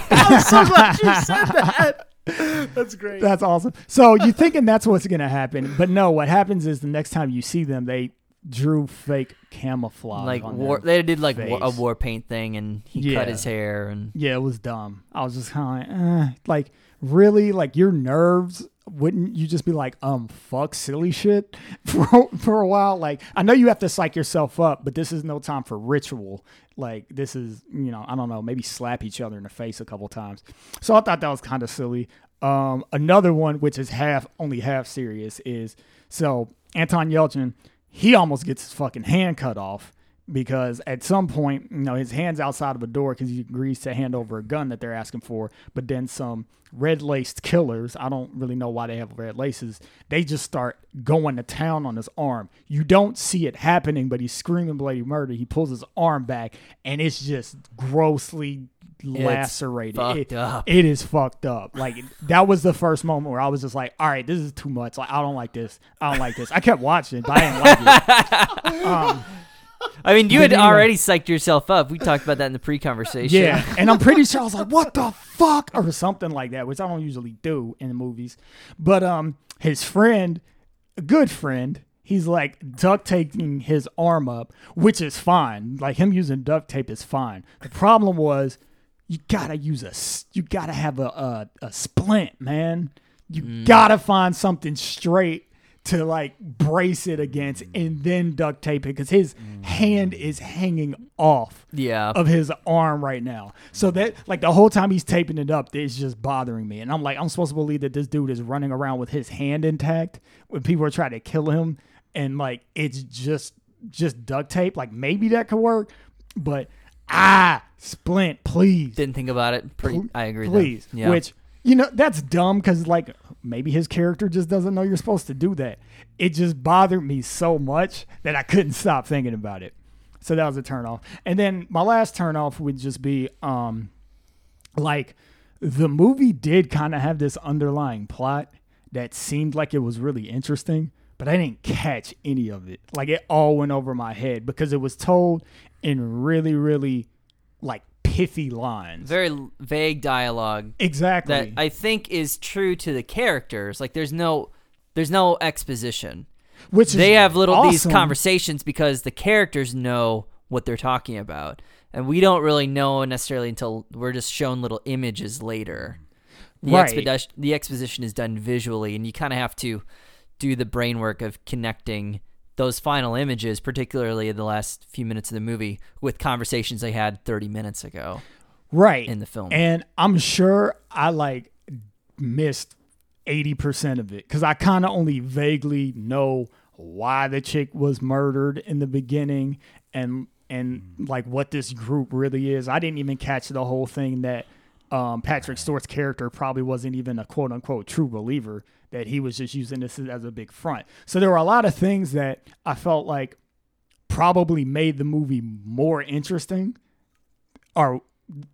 I'm so glad you said that. That's great. That's awesome. So you're thinking that's what's gonna happen, but no. What happens is the next time you see them, they drew fake camouflage. like on war. their They did like war, a war paint thing, and he Yeah. cut his hair, and Yeah, it was dumb. I was just kind of like, eh. like, really, like your nerves. Wouldn't you just be like, um, fuck silly shit for for a while? Like, I know you have to psych yourself up, but this is no time for ritual. Like, this is, you know, I don't know, maybe slap each other in the face a couple times. So I thought that was kind of silly. Um, another one, which is half, only half serious, is so Anton Yelchin, he almost gets his fucking hand cut off because at some point, you know, his hand's outside of a door because he agrees to hand over a gun that they're asking for. But then some red laced killers, I don't really know why they have red laces, they just start going to town on his arm. You don't see it happening, but he's screaming bloody murder. He pulls his arm back, and it's just grossly lacerated. It- it is fucked up. Like that was the first moment where I was just like, all right, this is too much. Like I don't like this. I don't like this. I kept watching, but I didn't like it. Um, I mean, you But had anyway. already psyched yourself up. We talked about that in the pre-conversation. Yeah, and I'm pretty sure I was like, "What the fuck?" or something like that, which I don't usually do in the movies. But um, his friend, a good friend, he's like duct taping his arm up, which is fine. Like him using duct tape is fine. The problem was, you gotta use a, you gotta have a a, a splint, man. You gotta find something straight to like brace it against, and then duct tape it because his hand is hanging off yeah. of his arm right now. So that like the whole time he's taping it up, it's just bothering me. And I'm like, I'm supposed to believe that this dude is running around with his hand intact when people are trying to kill him, and like it's just just duct tape. Like maybe that could work, but ah, splint, please, Didn't think about it. Pretty. I agree. please. Yeah. Which you know that's dumb because like maybe his character just doesn't know you're supposed to do that. It just bothered me so much that I couldn't stop thinking about it. So that was a turn off. And then my last turn off would just be um like the movie did kind of have this underlying plot that seemed like it was really interesting, but I didn't catch any of it. Like it all went over my head because it was told in really really like pithy lines. very vague dialogue exactly. that I think is true to the characters. Like, there's no, there's no exposition. Which is they have little these conversations because the characters know what they're talking about and we don't really know necessarily until we're just shown little images later the, Right. expedition, the exposition is done visually and you kind of have to do the brain work of connecting those final images particularly in the last few minutes of the movie with conversations they had 30 minutes ago right. in the film. and i'm sure i like missed 80% of it because i kind of only vaguely know why the chick was murdered in the beginning and and like what this group really is. I didn't even catch the whole thing that um, patrick stewart's character probably wasn't even a quote unquote true believer that he was just using this as a big front so there were a lot of things that i felt like probably made the movie more interesting or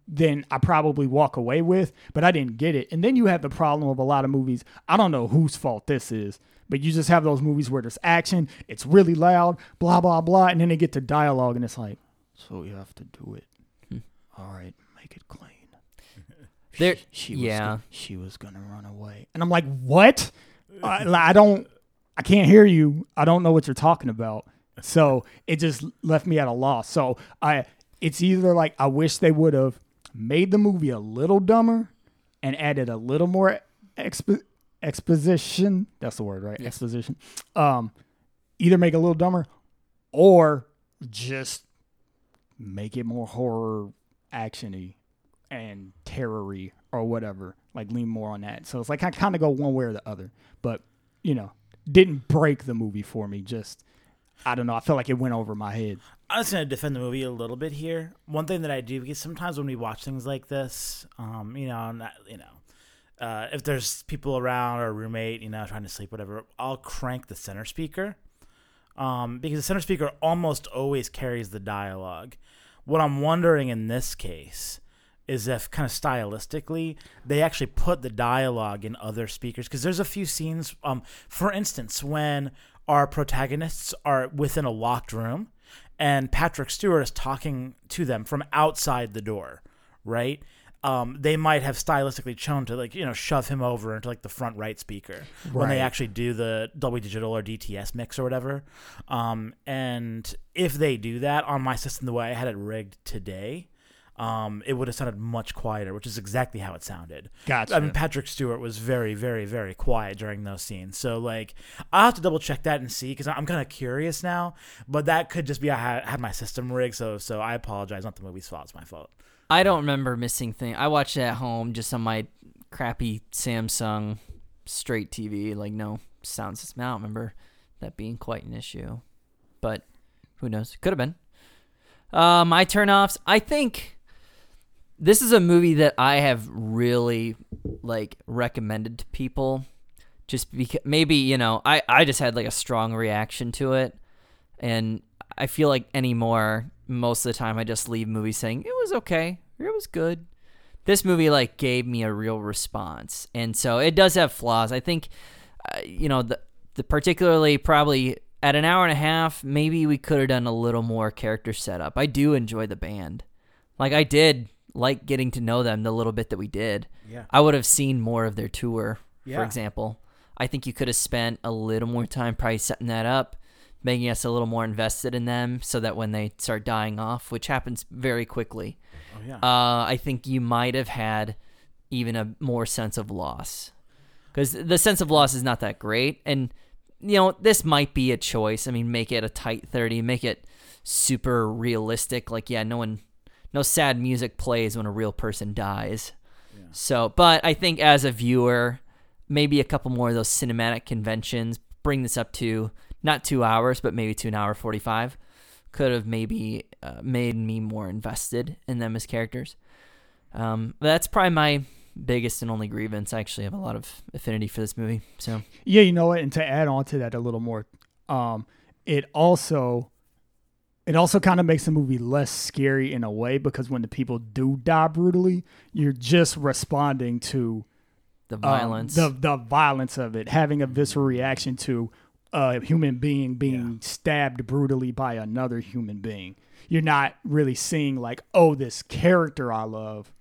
than I probably walk away with, but I didn't get it. And then you have the problem of a lot of movies. I don't know whose fault this is, but you just have those movies where there's action, it's really loud, blah blah blah, and then they get to dialogue and it's like, so you have to do it. Hmm. All right, make it clean. There- she was yeah. go- she was gonna run away, and I'm like, what? I, I don't, I can't hear you. I don't know what you're talking about. So it just left me at a loss. So I, it's either like I wish they would have made the movie a little dumber and added a little more expo- exposition. That's the word, right? Exposition. Um, either make it a little dumber or just make it more horror actiony and terrory or whatever. Like lean more on that. So it's like I kind of go one way or the other. But you know, didn't break the movie for me. Just I don't know. I felt like it went over my head. I'm just gonna defend the movie a little bit here. One thing that I do because sometimes when we watch things like this, um, you know, not, you know, uh, if there's people around or a roommate, you know, trying to sleep, whatever, I'll crank the center speaker, um, because the center speaker almost always carries the dialogue. What I'm wondering in this case is if kind of stylistically they actually put the dialogue in other speakers. Because there's a few scenes um for instance when our protagonists are within a locked room and Patrick Stewart is talking to them from outside the door right? Um, they might have stylistically chosen to like you know shove him over into like the front right speaker when they actually do the Dolby Digital or DTS mix or whatever. Um, and if they do that on my system the way I had it rigged today, um, it would have sounded much quieter, which is exactly how it sounded. Gotcha. I mean, Patrick Stewart was very, very, very quiet during those scenes. So, like, I'll have to double check that and see because I'm kind of curious now. But that could just be I had, had my system rigged. So, so I apologize. Not the movie's fault. It's my fault. I don't remember missing thing. I watched it at home just on my crappy Samsung straight TV. Like no sound system. I don't remember that being quite an issue, but who knows? Could have been. Uh, my turnoffs. I think this is a movie that I have really like recommended to people, just because maybe you know I I just had like a strong reaction to it, and I feel like anymore most of the time I just leave movies saying it was okay, it was good. This movie like gave me a real response, and so it does have flaws. I think, uh, you know, the the particularly probably at an hour and a half, maybe we could have done a little more character setup. I do enjoy the band, like I did like getting to know them the little bit that we did. Yeah. I would have seen more of their tour, for example. I think you could have spent a little more time probably setting that up, making us a little more invested in them so that when they start dying off, which happens very quickly, Oh yeah. uh, I think you might have had even a more sense of loss. Because the sense of loss is not that great. And, you know, this might be a choice. I mean, make it a tight 30, make it super realistic. Like, yeah, no one, no sad music plays when a real person dies. So, but I think as a viewer, maybe a couple more of those cinematic conventions, bring this up to not two hours, but maybe to an hour 45, could have maybe uh, made me more invested in them as characters. Um, that's probably my biggest and only grievance. I actually have a lot of affinity for this movie. So, Yeah, you know what? And to add on to that a little more, um, it also it also kind of makes the movie less scary in a way because when the people do die brutally, you're just responding to the um, violence. the the violence of it, having a visceral reaction to a human being being stabbed brutally by another human being. You're not really seeing like, oh, this character I love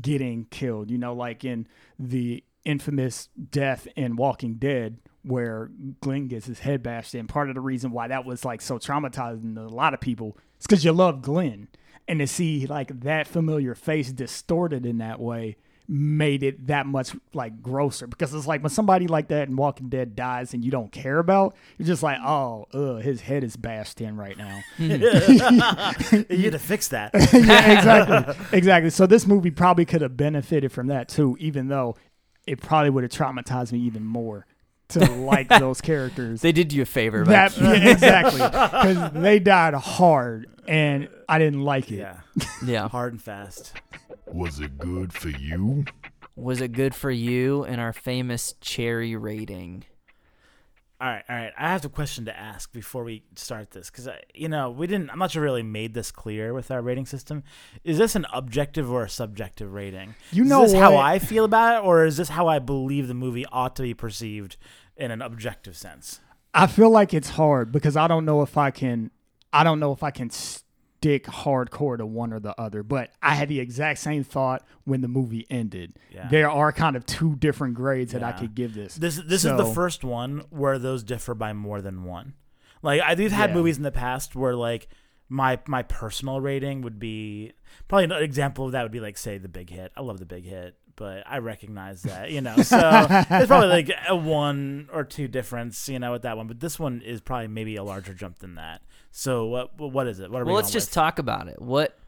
getting killed. You know, like in the infamous death in Walking Dead where Glenn gets his head bashed in. Part of the reason why that was like so traumatizing to a lot of people is because you love Glenn. And to see like that familiar face distorted in that way made it that much like grosser because it's like when somebody like that in Walking Dead dies and you don't care about, you're just like, oh, his head is bashed in right now. you had to fix that. yeah, exactly, exactly. So this movie probably could have benefited from that too, even though it probably would have traumatized me even more to like those characters. they did you a favor, but That yeah, exactly because they died hard and I didn't like it. Yeah. yeah. Hard and fast. Was it good for you? Was it good for you and our famous cherry rating? All right, all right. I have a question to ask before we start this because you know we didn't. I'm not sure really made this clear with our rating system. Is this an objective or a subjective rating? You is know this how? I feel about it, or is this how I believe the movie ought to be perceived in an objective sense? I feel like it's hard because I don't know if I can. I don't know if I can stick hardcore to one or the other. But I had the exact same thought when the movie ended. Yeah. There are kind of two different grades that I could give this. This this is the first one where those differ by more than one. Like I, we've had Yeah. movies in the past where like my my personal rating would be probably an example of that would be like say the Big Hit. I love the Big Hit, but I recognize that you know. So it's probably like a one or two difference, you know, with that one. But this one is probably maybe a larger jump than that. So what what is it? What are Well, we let's just with? talk about it. What?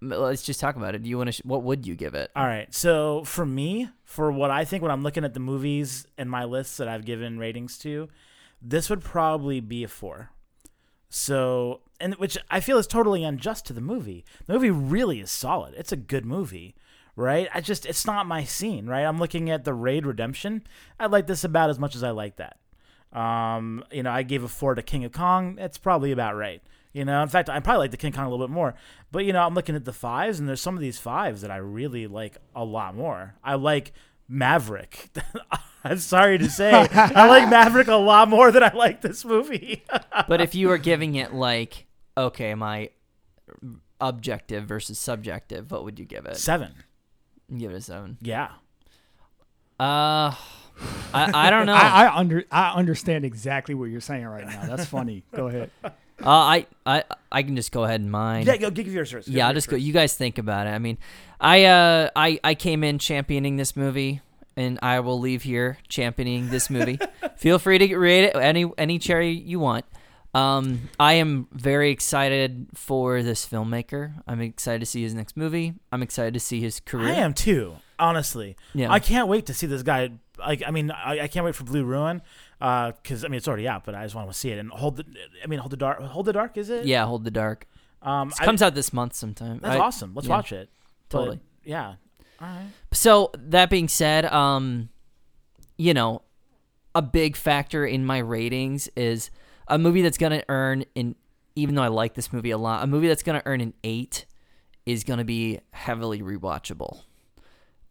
Let's just talk about it. Do you want to? Sh- what would you give it? All right. So for me, for what I think when I'm looking at the movies in my lists that I've given ratings to, this would probably be a four. So, and which I feel is totally unjust to the movie. The movie really is solid. It's a good movie, right? I just, it's not my scene, right? I'm looking at the Raid Redemption. I like this about as much as I like that. Um, you know, I gave a four to King of Kong. That's probably about right. You know, in fact, I probably like the King Kong a little bit more. But you know, I'm looking at the fives, and there's some of these fives that I really like a lot more. I like Maverick. I'm sorry to say, I like Maverick a lot more than I like this movie. but if you were giving it like, okay, my objective versus subjective, what would you give it? Seven. You Give it a seven. Yeah. Uh, I I don't know. I, I under I understand exactly what you're saying right now. That's funny. Go ahead. Uh, I, I I can just go ahead and mine. Yeah, go give yours first. Yeah, I'll just go. You guys think about it. I mean, I uh I I came in championing this movie, and I will leave here championing this movie. Feel free to rate it any any cherry you want. Um, I am very excited for this filmmaker. I'm excited to see his next movie. I'm excited to see his career. I am too. Honestly, Yeah. I can't wait to see this guy. Like, I mean, I, I can't wait for Blue Ruin, because I mean it's already out, but I just want to see it and hold the. I mean, hold the dark. Hold the dark. Is it? Yeah, Hold the Dark. Um, It I- comes out this month sometime. that's I- awesome. Let's yeah, watch it. But, Totally. yeah. All right. So that being said, um, you know, a big factor in my ratings is a movie that's gonna earn an. Even though I like this movie a lot, a movie that's gonna earn an eight is gonna be heavily rewatchable.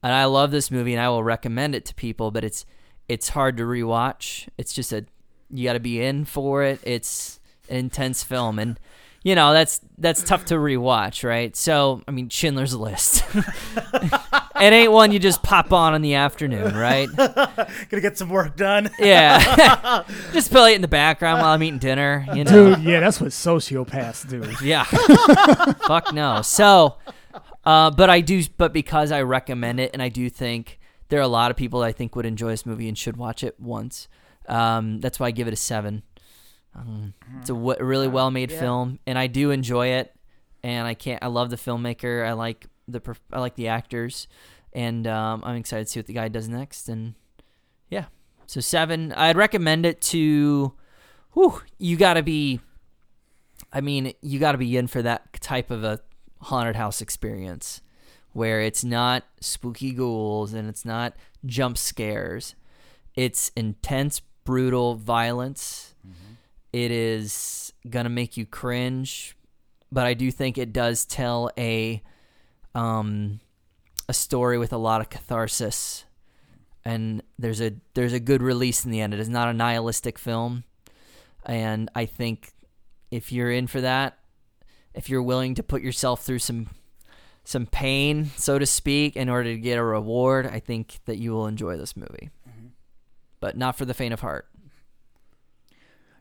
And I love this movie, and I will recommend it to people. But it's it's hard to rewatch. It's just a you got to be in for it. It's an intense film, and you know that's that's tough to rewatch, right? So I mean, Schindler's List. it ain't one you just pop on in the afternoon, right? Gonna get some work done. Yeah, just play it in the background while I'm eating dinner. You know, Dude, yeah, that's what sociopaths do. yeah. Fuck no. So, uh, but I do, but because I recommend it, and I do think there are a lot of people I think would enjoy this movie and should watch it once. Um, that's why I give it a seven. Um, it's a w- really well made Yeah. film, and I do enjoy it. And I can't. I love the filmmaker. I like the. perf- I like the actors, and um, I'm excited to see what the guy does next. And yeah, so seven. I'd recommend it to. Whew, you got to be. I mean, you got to be in for that type of a haunted house experience where it's not spooky ghouls and it's not jump scares. It's intense, brutal violence. It is going to make you cringe, but I do think it does tell a um a story with a lot of catharsis. And there's a there's a good release in the end. It is not a nihilistic film. And I think if you're in for that, if you're willing to put yourself through some some pain, so to speak, in order to get a reward, I think that you will enjoy this movie. But not for the faint of heart.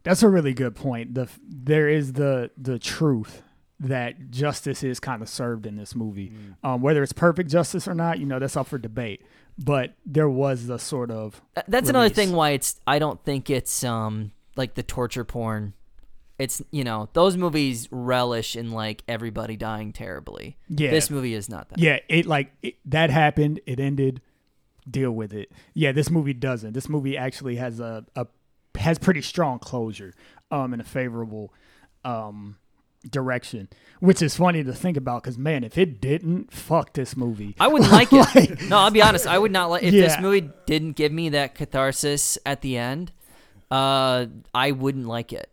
That's a really good point. The there is the the truth that justice is kind of served in this movie. Um, whether it's perfect justice or not, you know, that's up for debate. But there was the sort of Th- That's another thing why it's I don't think it's um like the torture porn. It's you know, those movies relish in like everybody dying terribly. Yeah. This movie is not that. yeah, it like it, that happened. It ended. Deal with it. Yeah, this movie doesn't. This movie actually has a, a has pretty strong closure, um, in a favorable, um, direction. Which is funny to think about because man, if it didn't, fuck this movie. I wouldn't like it. No, I'll be honest. I would not like if this movie didn't give me that catharsis at the end. Uh, I wouldn't like it.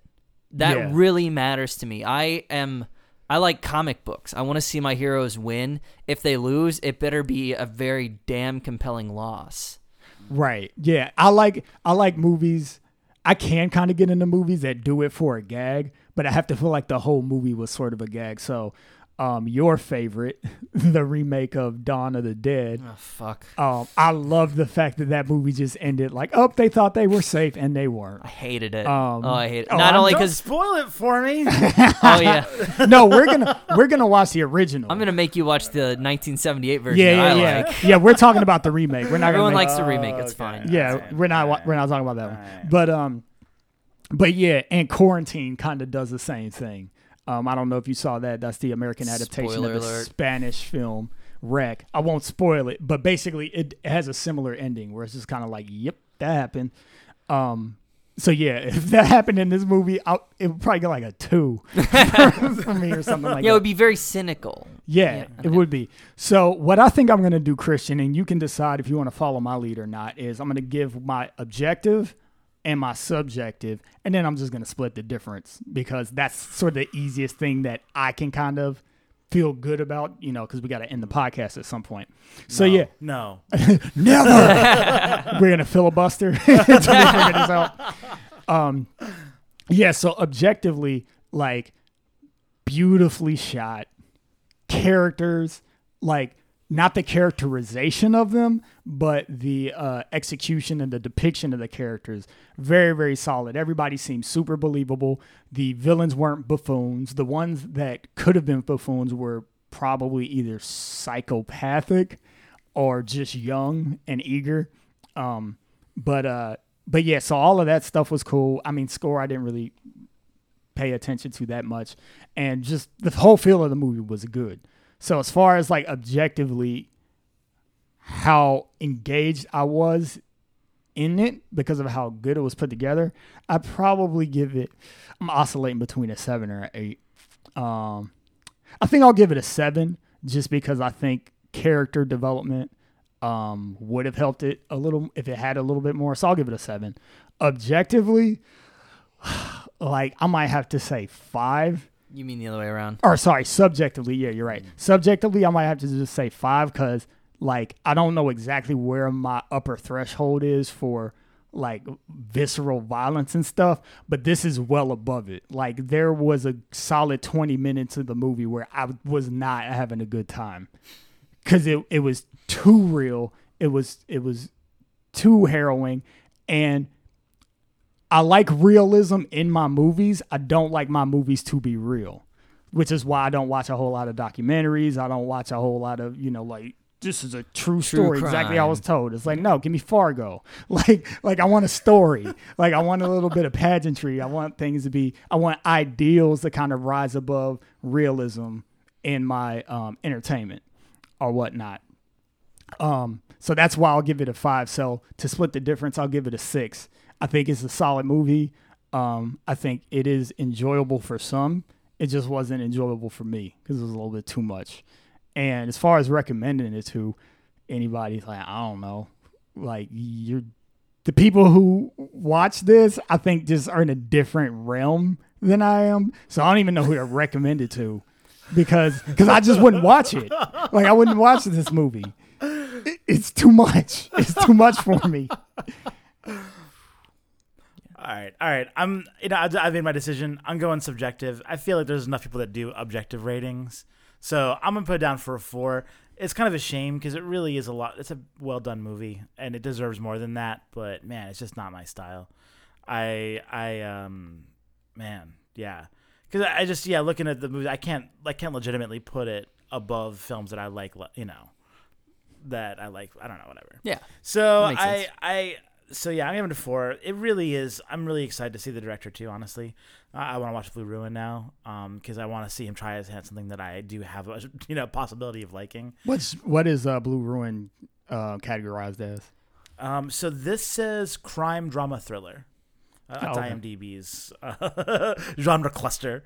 That Yeah. really matters to me. I am. I like comic books. I want to see my heroes win. If they lose, it better be a very damn compelling loss. Right. Yeah. I like I like movies. I can kind of get into movies that do it for a gag, but I have to feel like the whole movie was sort of a gag. So, um, your favorite, the remake of Dawn of the Dead. Oh fuck! Um, I love the fact that that movie just ended like, oh, they thought they were safe and they weren't. I hated it. Um, oh, I hate it. oh, Not I'm only because spoil it for me. oh yeah, no, we're gonna we're gonna watch the original. I'm gonna make you watch the 1978 version. yeah, yeah, I yeah, like. yeah. We're talking about the remake. We're not Everyone gonna make, likes the remake. It's okay. fine. yeah, Alright, we're not alright. we're not talking about that one. Alright. But um, but yeah, and quarantine kind of does the same thing. Um, I don't know if you saw that. That's the American adaptation Spoiler of the alert. Spanish film REC. I won't spoil it, but basically it has a similar ending where it's just kind of like, yep, that happened. Um, so yeah, if that happened in this movie, I'll, it would probably get like a two for me or something like that. Yeah, it that. would be very cynical. Yeah, Yeah, it would be. So what I think I'm going to do, Christian, and you can decide if you want to follow my lead or not, is I'm going to give my objective and my subjective, and then I'm just going to split the difference because that's sort of the easiest thing that I can kind of feel good about, you know, because we got to end the podcast at some point. So No, yeah, No. never. We're gonna filibuster until figure this out. Um, yeah. So objectively, like, beautifully shot characters, like not the characterization of them, but the uh, execution and the depiction of the characters. Very, very solid. Everybody seemed super believable. The villains weren't buffoons. The ones that could have been buffoons were probably either psychopathic or just young and eager. Um, but uh, but yeah, so all of that stuff was cool. I mean, score I didn't really pay attention to that much, and just the whole feel of the movie was good. So as far as like objectively how engaged I was in it because of how good it was put together, I'd probably give it I'm oscillating between a seven or an eight. Um I think I'll give it a seven just because I think character development um would have helped it a little if it had a little bit more. So I'll give it a seven. Objectively, like I might have to say five You mean the other way around? or sorry, subjectively, yeah, you're right. Mm. Subjectively, I might have to just say five because, like, I don't know exactly where my upper threshold is for like visceral violence and stuff, but this is well above it. Like, there was a solid 20 minutes of the movie where I was not having a good time because it, it was too real. It was it was too harrowing, and I like realism in my movies. I don't like my movies to be real, which is why I don't watch a whole lot of documentaries. I don't watch a whole lot of, you know, like this is a true story exactly I was told. It's like, no, give me Fargo. Like like I want a story. like I want a little bit of pageantry. I want things to be I want ideals to kind of rise above realism in my um, entertainment or whatnot. Um, so that's why I'll give it a five. So to split the difference, I'll give it a six. I think it's a solid movie. Um, I think it is enjoyable for some. It just wasn't enjoyable for me because it was a little bit too much. And as far as recommending it to anybody, like I don't know, like you're the people who watch this, I think just are in a different realm than I am. So I don't even know who to recommend it to because because I just wouldn't watch it. Like I wouldn't watch this movie. It- It's too much. It's too much for me. All right, all right. I'm, you know, I've, I've made my decision. I'm going subjective. I feel like there's enough people that do objective ratings, so I'm gonna put it down for a four. It's kind of a shame because it really is a lot. It's a well done movie, and it deserves more than that. But man, it's just not my style. I, I, um, man, yeah, because I I just, yeah, looking at the movie, I can't, I can't legitimately put it above films that I like. You know, that I like. I don't know, whatever. Yeah. So I, sense. I, so yeah, I'm giving it a four. It really is. I'm really excited to see the director too. Honestly, I, I want to watch Blue Ruin now, um, because I want to see him try his hand something that I do have a you know possibility of liking. What's what is uh, Blue Ruin uh, categorized as? Um, so this says crime drama thriller. Uh, Oh, okay. IMDb's uh, genre cluster.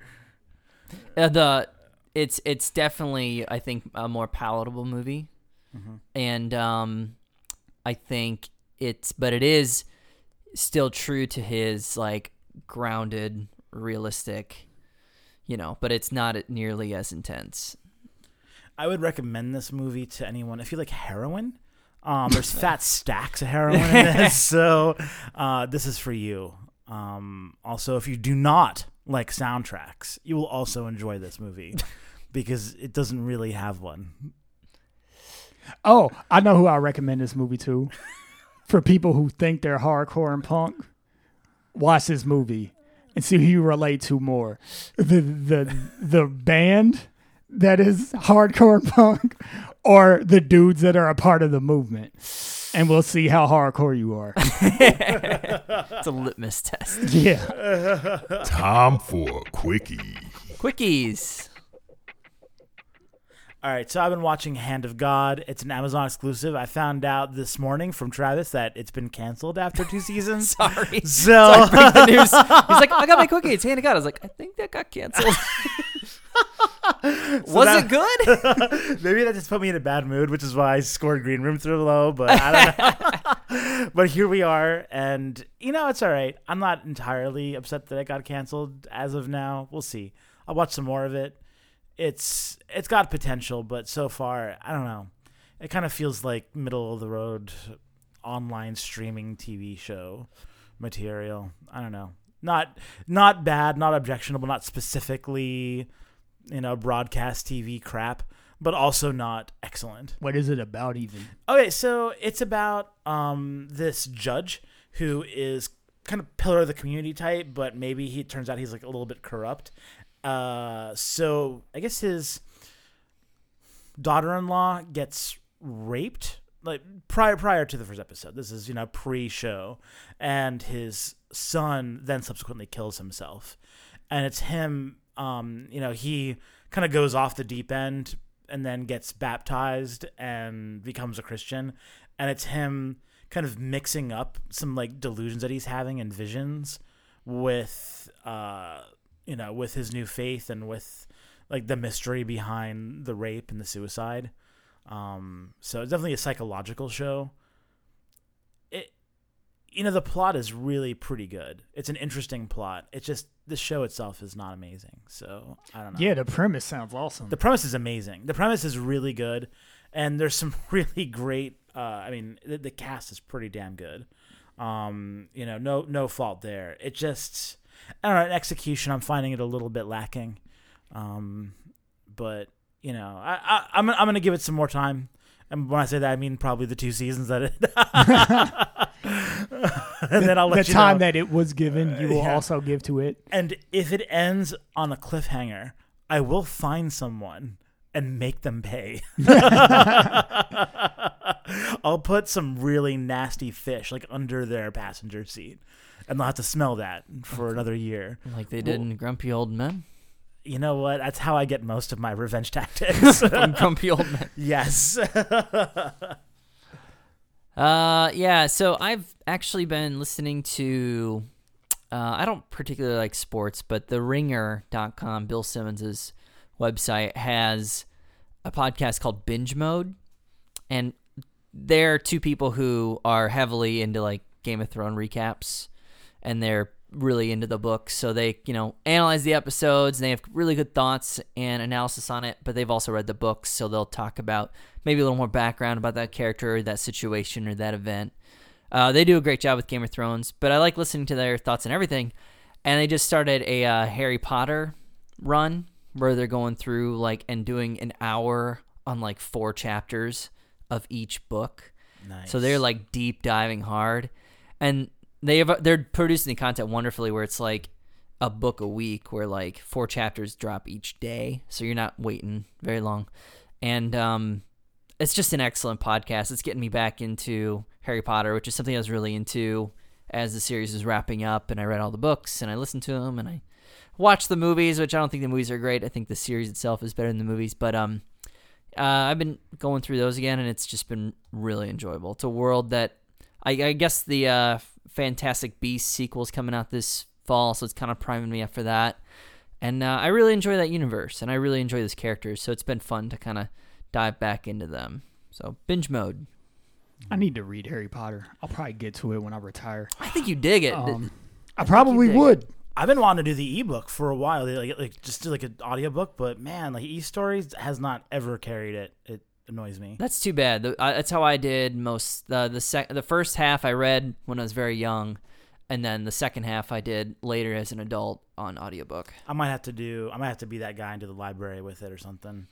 Uh, the it's it's definitely I think a more palatable movie, Mm-hmm. and um, I think it's but it is still true to his like grounded, realistic, you know. But it's not nearly as intense. I would recommend this movie to anyone if you like heroin. Um, there's fat stacks of heroin in this, so uh, this is for you. Um, also, if you do not like soundtracks, you will also enjoy this movie because it doesn't really have one. Oh, I know who I recommend this movie to. For people who think they're hardcore and punk, watch this movie and see who you relate to more. The the the band that is hardcore and punk or the dudes that are a part of the movement. And we'll see how hardcore you are. It's a litmus test. Yeah. Time for a quickie. Quickies. All right, so I've been watching Hand of God. It's an Amazon exclusive. I found out this morning from Travis that it's been canceled after two seasons. Sorry. So Bring the news. He's like, I got my quickie. It's hand of God. I was like, I think that got canceled. Was that- it good? Maybe that just put me in a bad mood, which is why I scored Green Room through low. But I don't know. but here we are, and you know it's all right. I'm not entirely upset that it got canceled as of now. We'll see. I'll watch some more of it. It's it's got potential, but so far I don't know. It kind of feels like middle of the road online streaming TV show material. I don't know. Not not bad, not objectionable, not specifically you know broadcast TV crap. but also not excellent. What is it about even? Okay, so it's about um this judge who is kind of pillar of the community type, but maybe he turns out he's like a little bit corrupt. Uh, so I guess his daughter-in-law gets raped like prior prior to the first episode. This is you know pre-show, and his son then subsequently kills himself, and it's him. Um, you know he kind of goes off the deep end and then gets baptized and becomes a Christian, and it's him kind of mixing up some like delusions that he's having and visions with uh you know with his new faith and with like the mystery behind the rape and the suicide um so it's definitely a psychological show it you know the plot is really pretty good it's an interesting plot it's just the show itself is not amazing so i don't know Yeah, the premise sounds awesome. the premise is amazing. The premise is really good, and there's some really great. Uh, I mean, the, the cast is pretty damn good. Um, you know, no no fault there. It just, I don't know, in execution, I'm finding it a little bit lacking. Um, but you know, I, I I'm I'm gonna give it some more time. And when I say that, I mean probably the two seasons that it. and then I'll let the you time know. that it was given, you will yeah. also give to it. And if it ends on a cliffhanger, I will find someone and make them pay. I'll put some really nasty fish like under their passenger seat. And they'll have to smell that for another year. Like they did in Grumpy Old Men. You know what? That's how I get most of my revenge tactics. From Grumpy Old Men. yes. Uh, yeah. So I've actually been listening to. Uh, I don't particularly like sports, but the Ringer.com, Bill Simmons's website, has a podcast called Binge Mode, and they're two people who are heavily into like Game of Thrones recaps, and they're really into the book. So they, you know, analyze the episodes and they have really good thoughts and analysis on it, but they've also read the books, so they'll talk about maybe a little more background about that character, or that situation, or that event. Uh, they do a great job with Game of Thrones, but I like listening to their thoughts and everything. And they just started a uh, Harry Potter run where they're going through like and doing an hour on like four chapters of each book. nice. So they're like deep diving hard, and they have they're producing the content wonderfully. Where it's like a book a week, where like four chapters drop each day, so you're not waiting very long, and um, it's just an excellent podcast. It's getting me back into Harry Potter, which is something I was really into as the series was wrapping up, and I read all the books and I listened to them and I watched the movies, which I don't think the movies are great. I think the series itself is better than the movies, but um, uh, I've been going through those again, and it's just been really enjoyable. It's a world that I, I guess the uh, Fantastic Beasts sequels coming out this fall, so it's kind of priming me up for that. And uh, I really enjoy that universe, and I really enjoy those characters, so it's been fun to kind of dive back into them. So binge mode. I need to read Harry Potter. I'll probably get to it when I retire. I think you dig it. Um, I probably dig it. would. I've been wanting to do the ebook for a while. Like, like just do like an audiobook, but man, like e stories has not ever carried it. It annoys me. That's too bad. The, I, that's how I did most. The the sec, the first half I read when I was very young, and then the second half I did later as an adult on audiobook. I might have to do. I might have to be that guy into the library with it or something.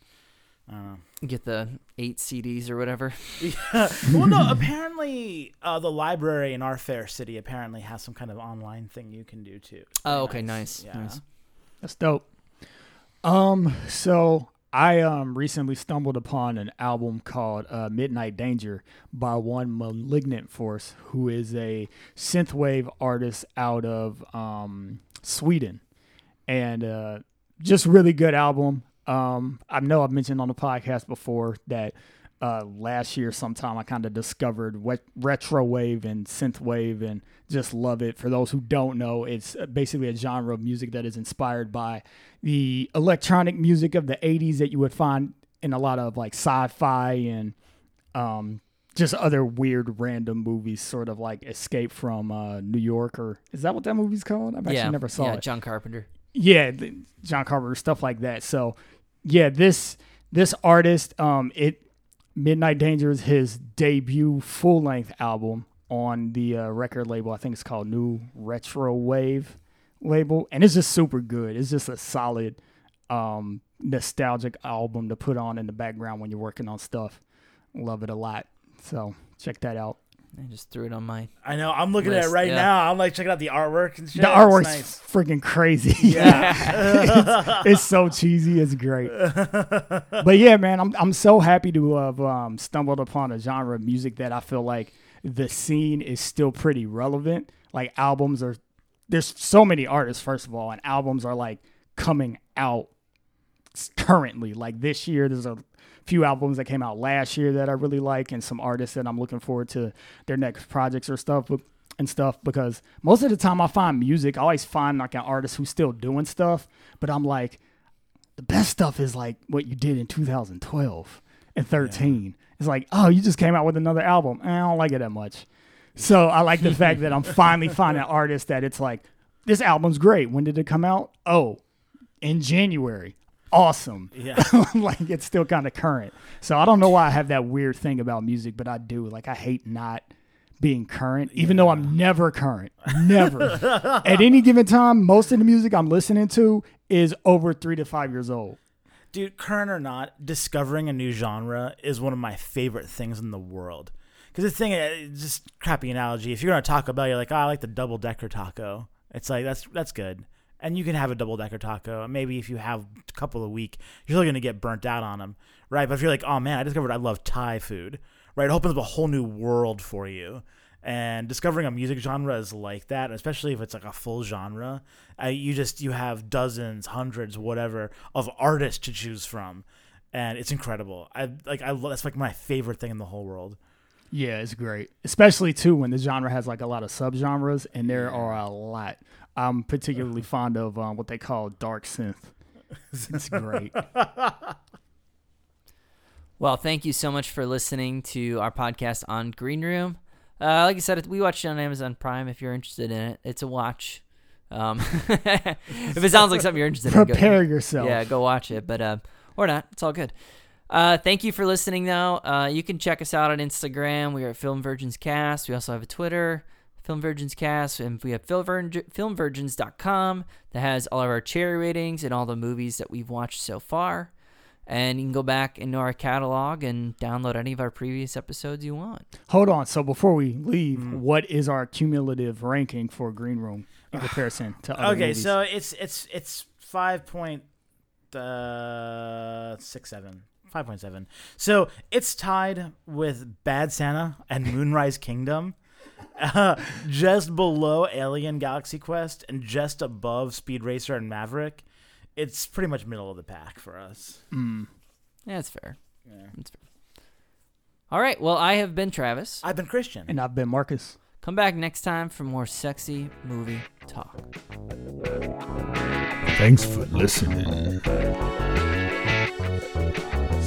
I don't know. Get the eight CDs or whatever. well, no. Apparently, uh, the library in our fair city apparently has some kind of online thing you can do too. Oh, pretty okay, nice, Yeah. nice. That's dope. Um, so I um recently stumbled upon an album called uh, Midnight Danger by one Malignant Force, who is a synthwave artist out of um Sweden, and uh, just really good album. Um, I know I've mentioned on the podcast before that uh, last year sometime I kind of discovered wet, retro wave and synth wave and just love it. For those who don't know, it's basically a genre of music that is inspired by the electronic music of the 80s that you would find in a lot of like sci-fi and um, just other weird random movies, sort of like Escape from uh, New York, or is that what that movie's called? I've actually yeah, never saw it. yeah, it John Carpenter. yeah john carpenter stuff like that so yeah this this artist um it midnight danger is his debut full-length album on the uh, record label i think it's called new retro wave label and it's just super good it's just a solid um nostalgic album to put on in the background when you're working on stuff. Love it a lot. So check that out. I just threw it on my. I know. I'm looking at it right yeah. now. I'm like checking out the artwork and shit. The It's artwork's nice. freaking crazy. Yeah. it's, it's so cheesy. It's great. but yeah, man, I'm I'm so happy to have um, stumbled upon a genre of music that I feel like the scene is still pretty relevant. Like albums are, there's so many artists first of all, and albums are like coming out currently. Like this year, there's a few albums that came out last year that I really like, and some artists that I'm looking forward to their next projects or stuff but- and stuff. Because most of the time, I find music, I always find like an artist who's still doing stuff, but I'm like, the best stuff is like what you did in 2012 and 13. It's like, oh, you just came out with another album. Eh, I don't like it that much. So I like the fact that I'm finally finding artists that it's like, this album's great. When did it come out? Oh, in January. Awesome. Yeah. like it's still kind of current. So I don't know why I have that weird thing about music, but I do. Like I hate not being current, even though I'm never current. Never. At any given time, most of the music I'm listening to is over three to five years old. Dude, current or not, discovering a new genre is one of my favorite things in the world. Because the thing, uh, just crappy analogy. If you're gonna Taco Bell, you're like, oh, I like the double decker taco. It's like that's that's good, and you can have a double decker taco. Maybe if you have a couple a week, you're still gonna get burnt out on them, right? But if you're like, oh man, I discovered I love Thai food, right? It opens up a whole new world for you. And discovering a music genre is like that, especially if it's like a full genre. Uh, you just you have dozens, hundreds, whatever of artists to choose from, and it's incredible. I like I lo- that's like my favorite thing in the whole world. Yeah, it's great. Especially too when the genre has like a lot of subgenres, and there are a lot. I'm particularly fond of um, what they call dark synth. It's great. Well, thank you so much for listening to our podcast on Green Room. Uh, like I said, we watched it on Amazon Prime. If you're interested in it, it's a watch. Um, if it sounds like something you're interested in, go, Prepare yourself. yeah, go watch it. But uh, or not, it's all good. Uh, thank you for listening, though. Uh, you can check us out on Instagram. We are at Film Virgins Cast. We also have a Twitter, Film Virgins Cast, and we have filmvirgin- filmvirgins.com that has all of our cherry ratings and all the movies that we've watched so far. And you can go back into our catalog and download any of our previous episodes you want. Hold on. So before we leave, Mm. what is our cumulative ranking for Green Room in comparison to other Okay, movies? so it's it's it's five point uh, six seven. 5.7. So it's tied with Bad Santa and Moonrise Kingdom, uh, just below Alien Galaxy Quest, and just above Speed Racer and Maverick. It's pretty much middle of the pack for us. Mm. Yeah, that's fair. Yeah. That's fair. All right. Well, I have been Travis. I've been Christian. and I've been Marcus. Come back next time for more sexy movie talk. Thanks for listening.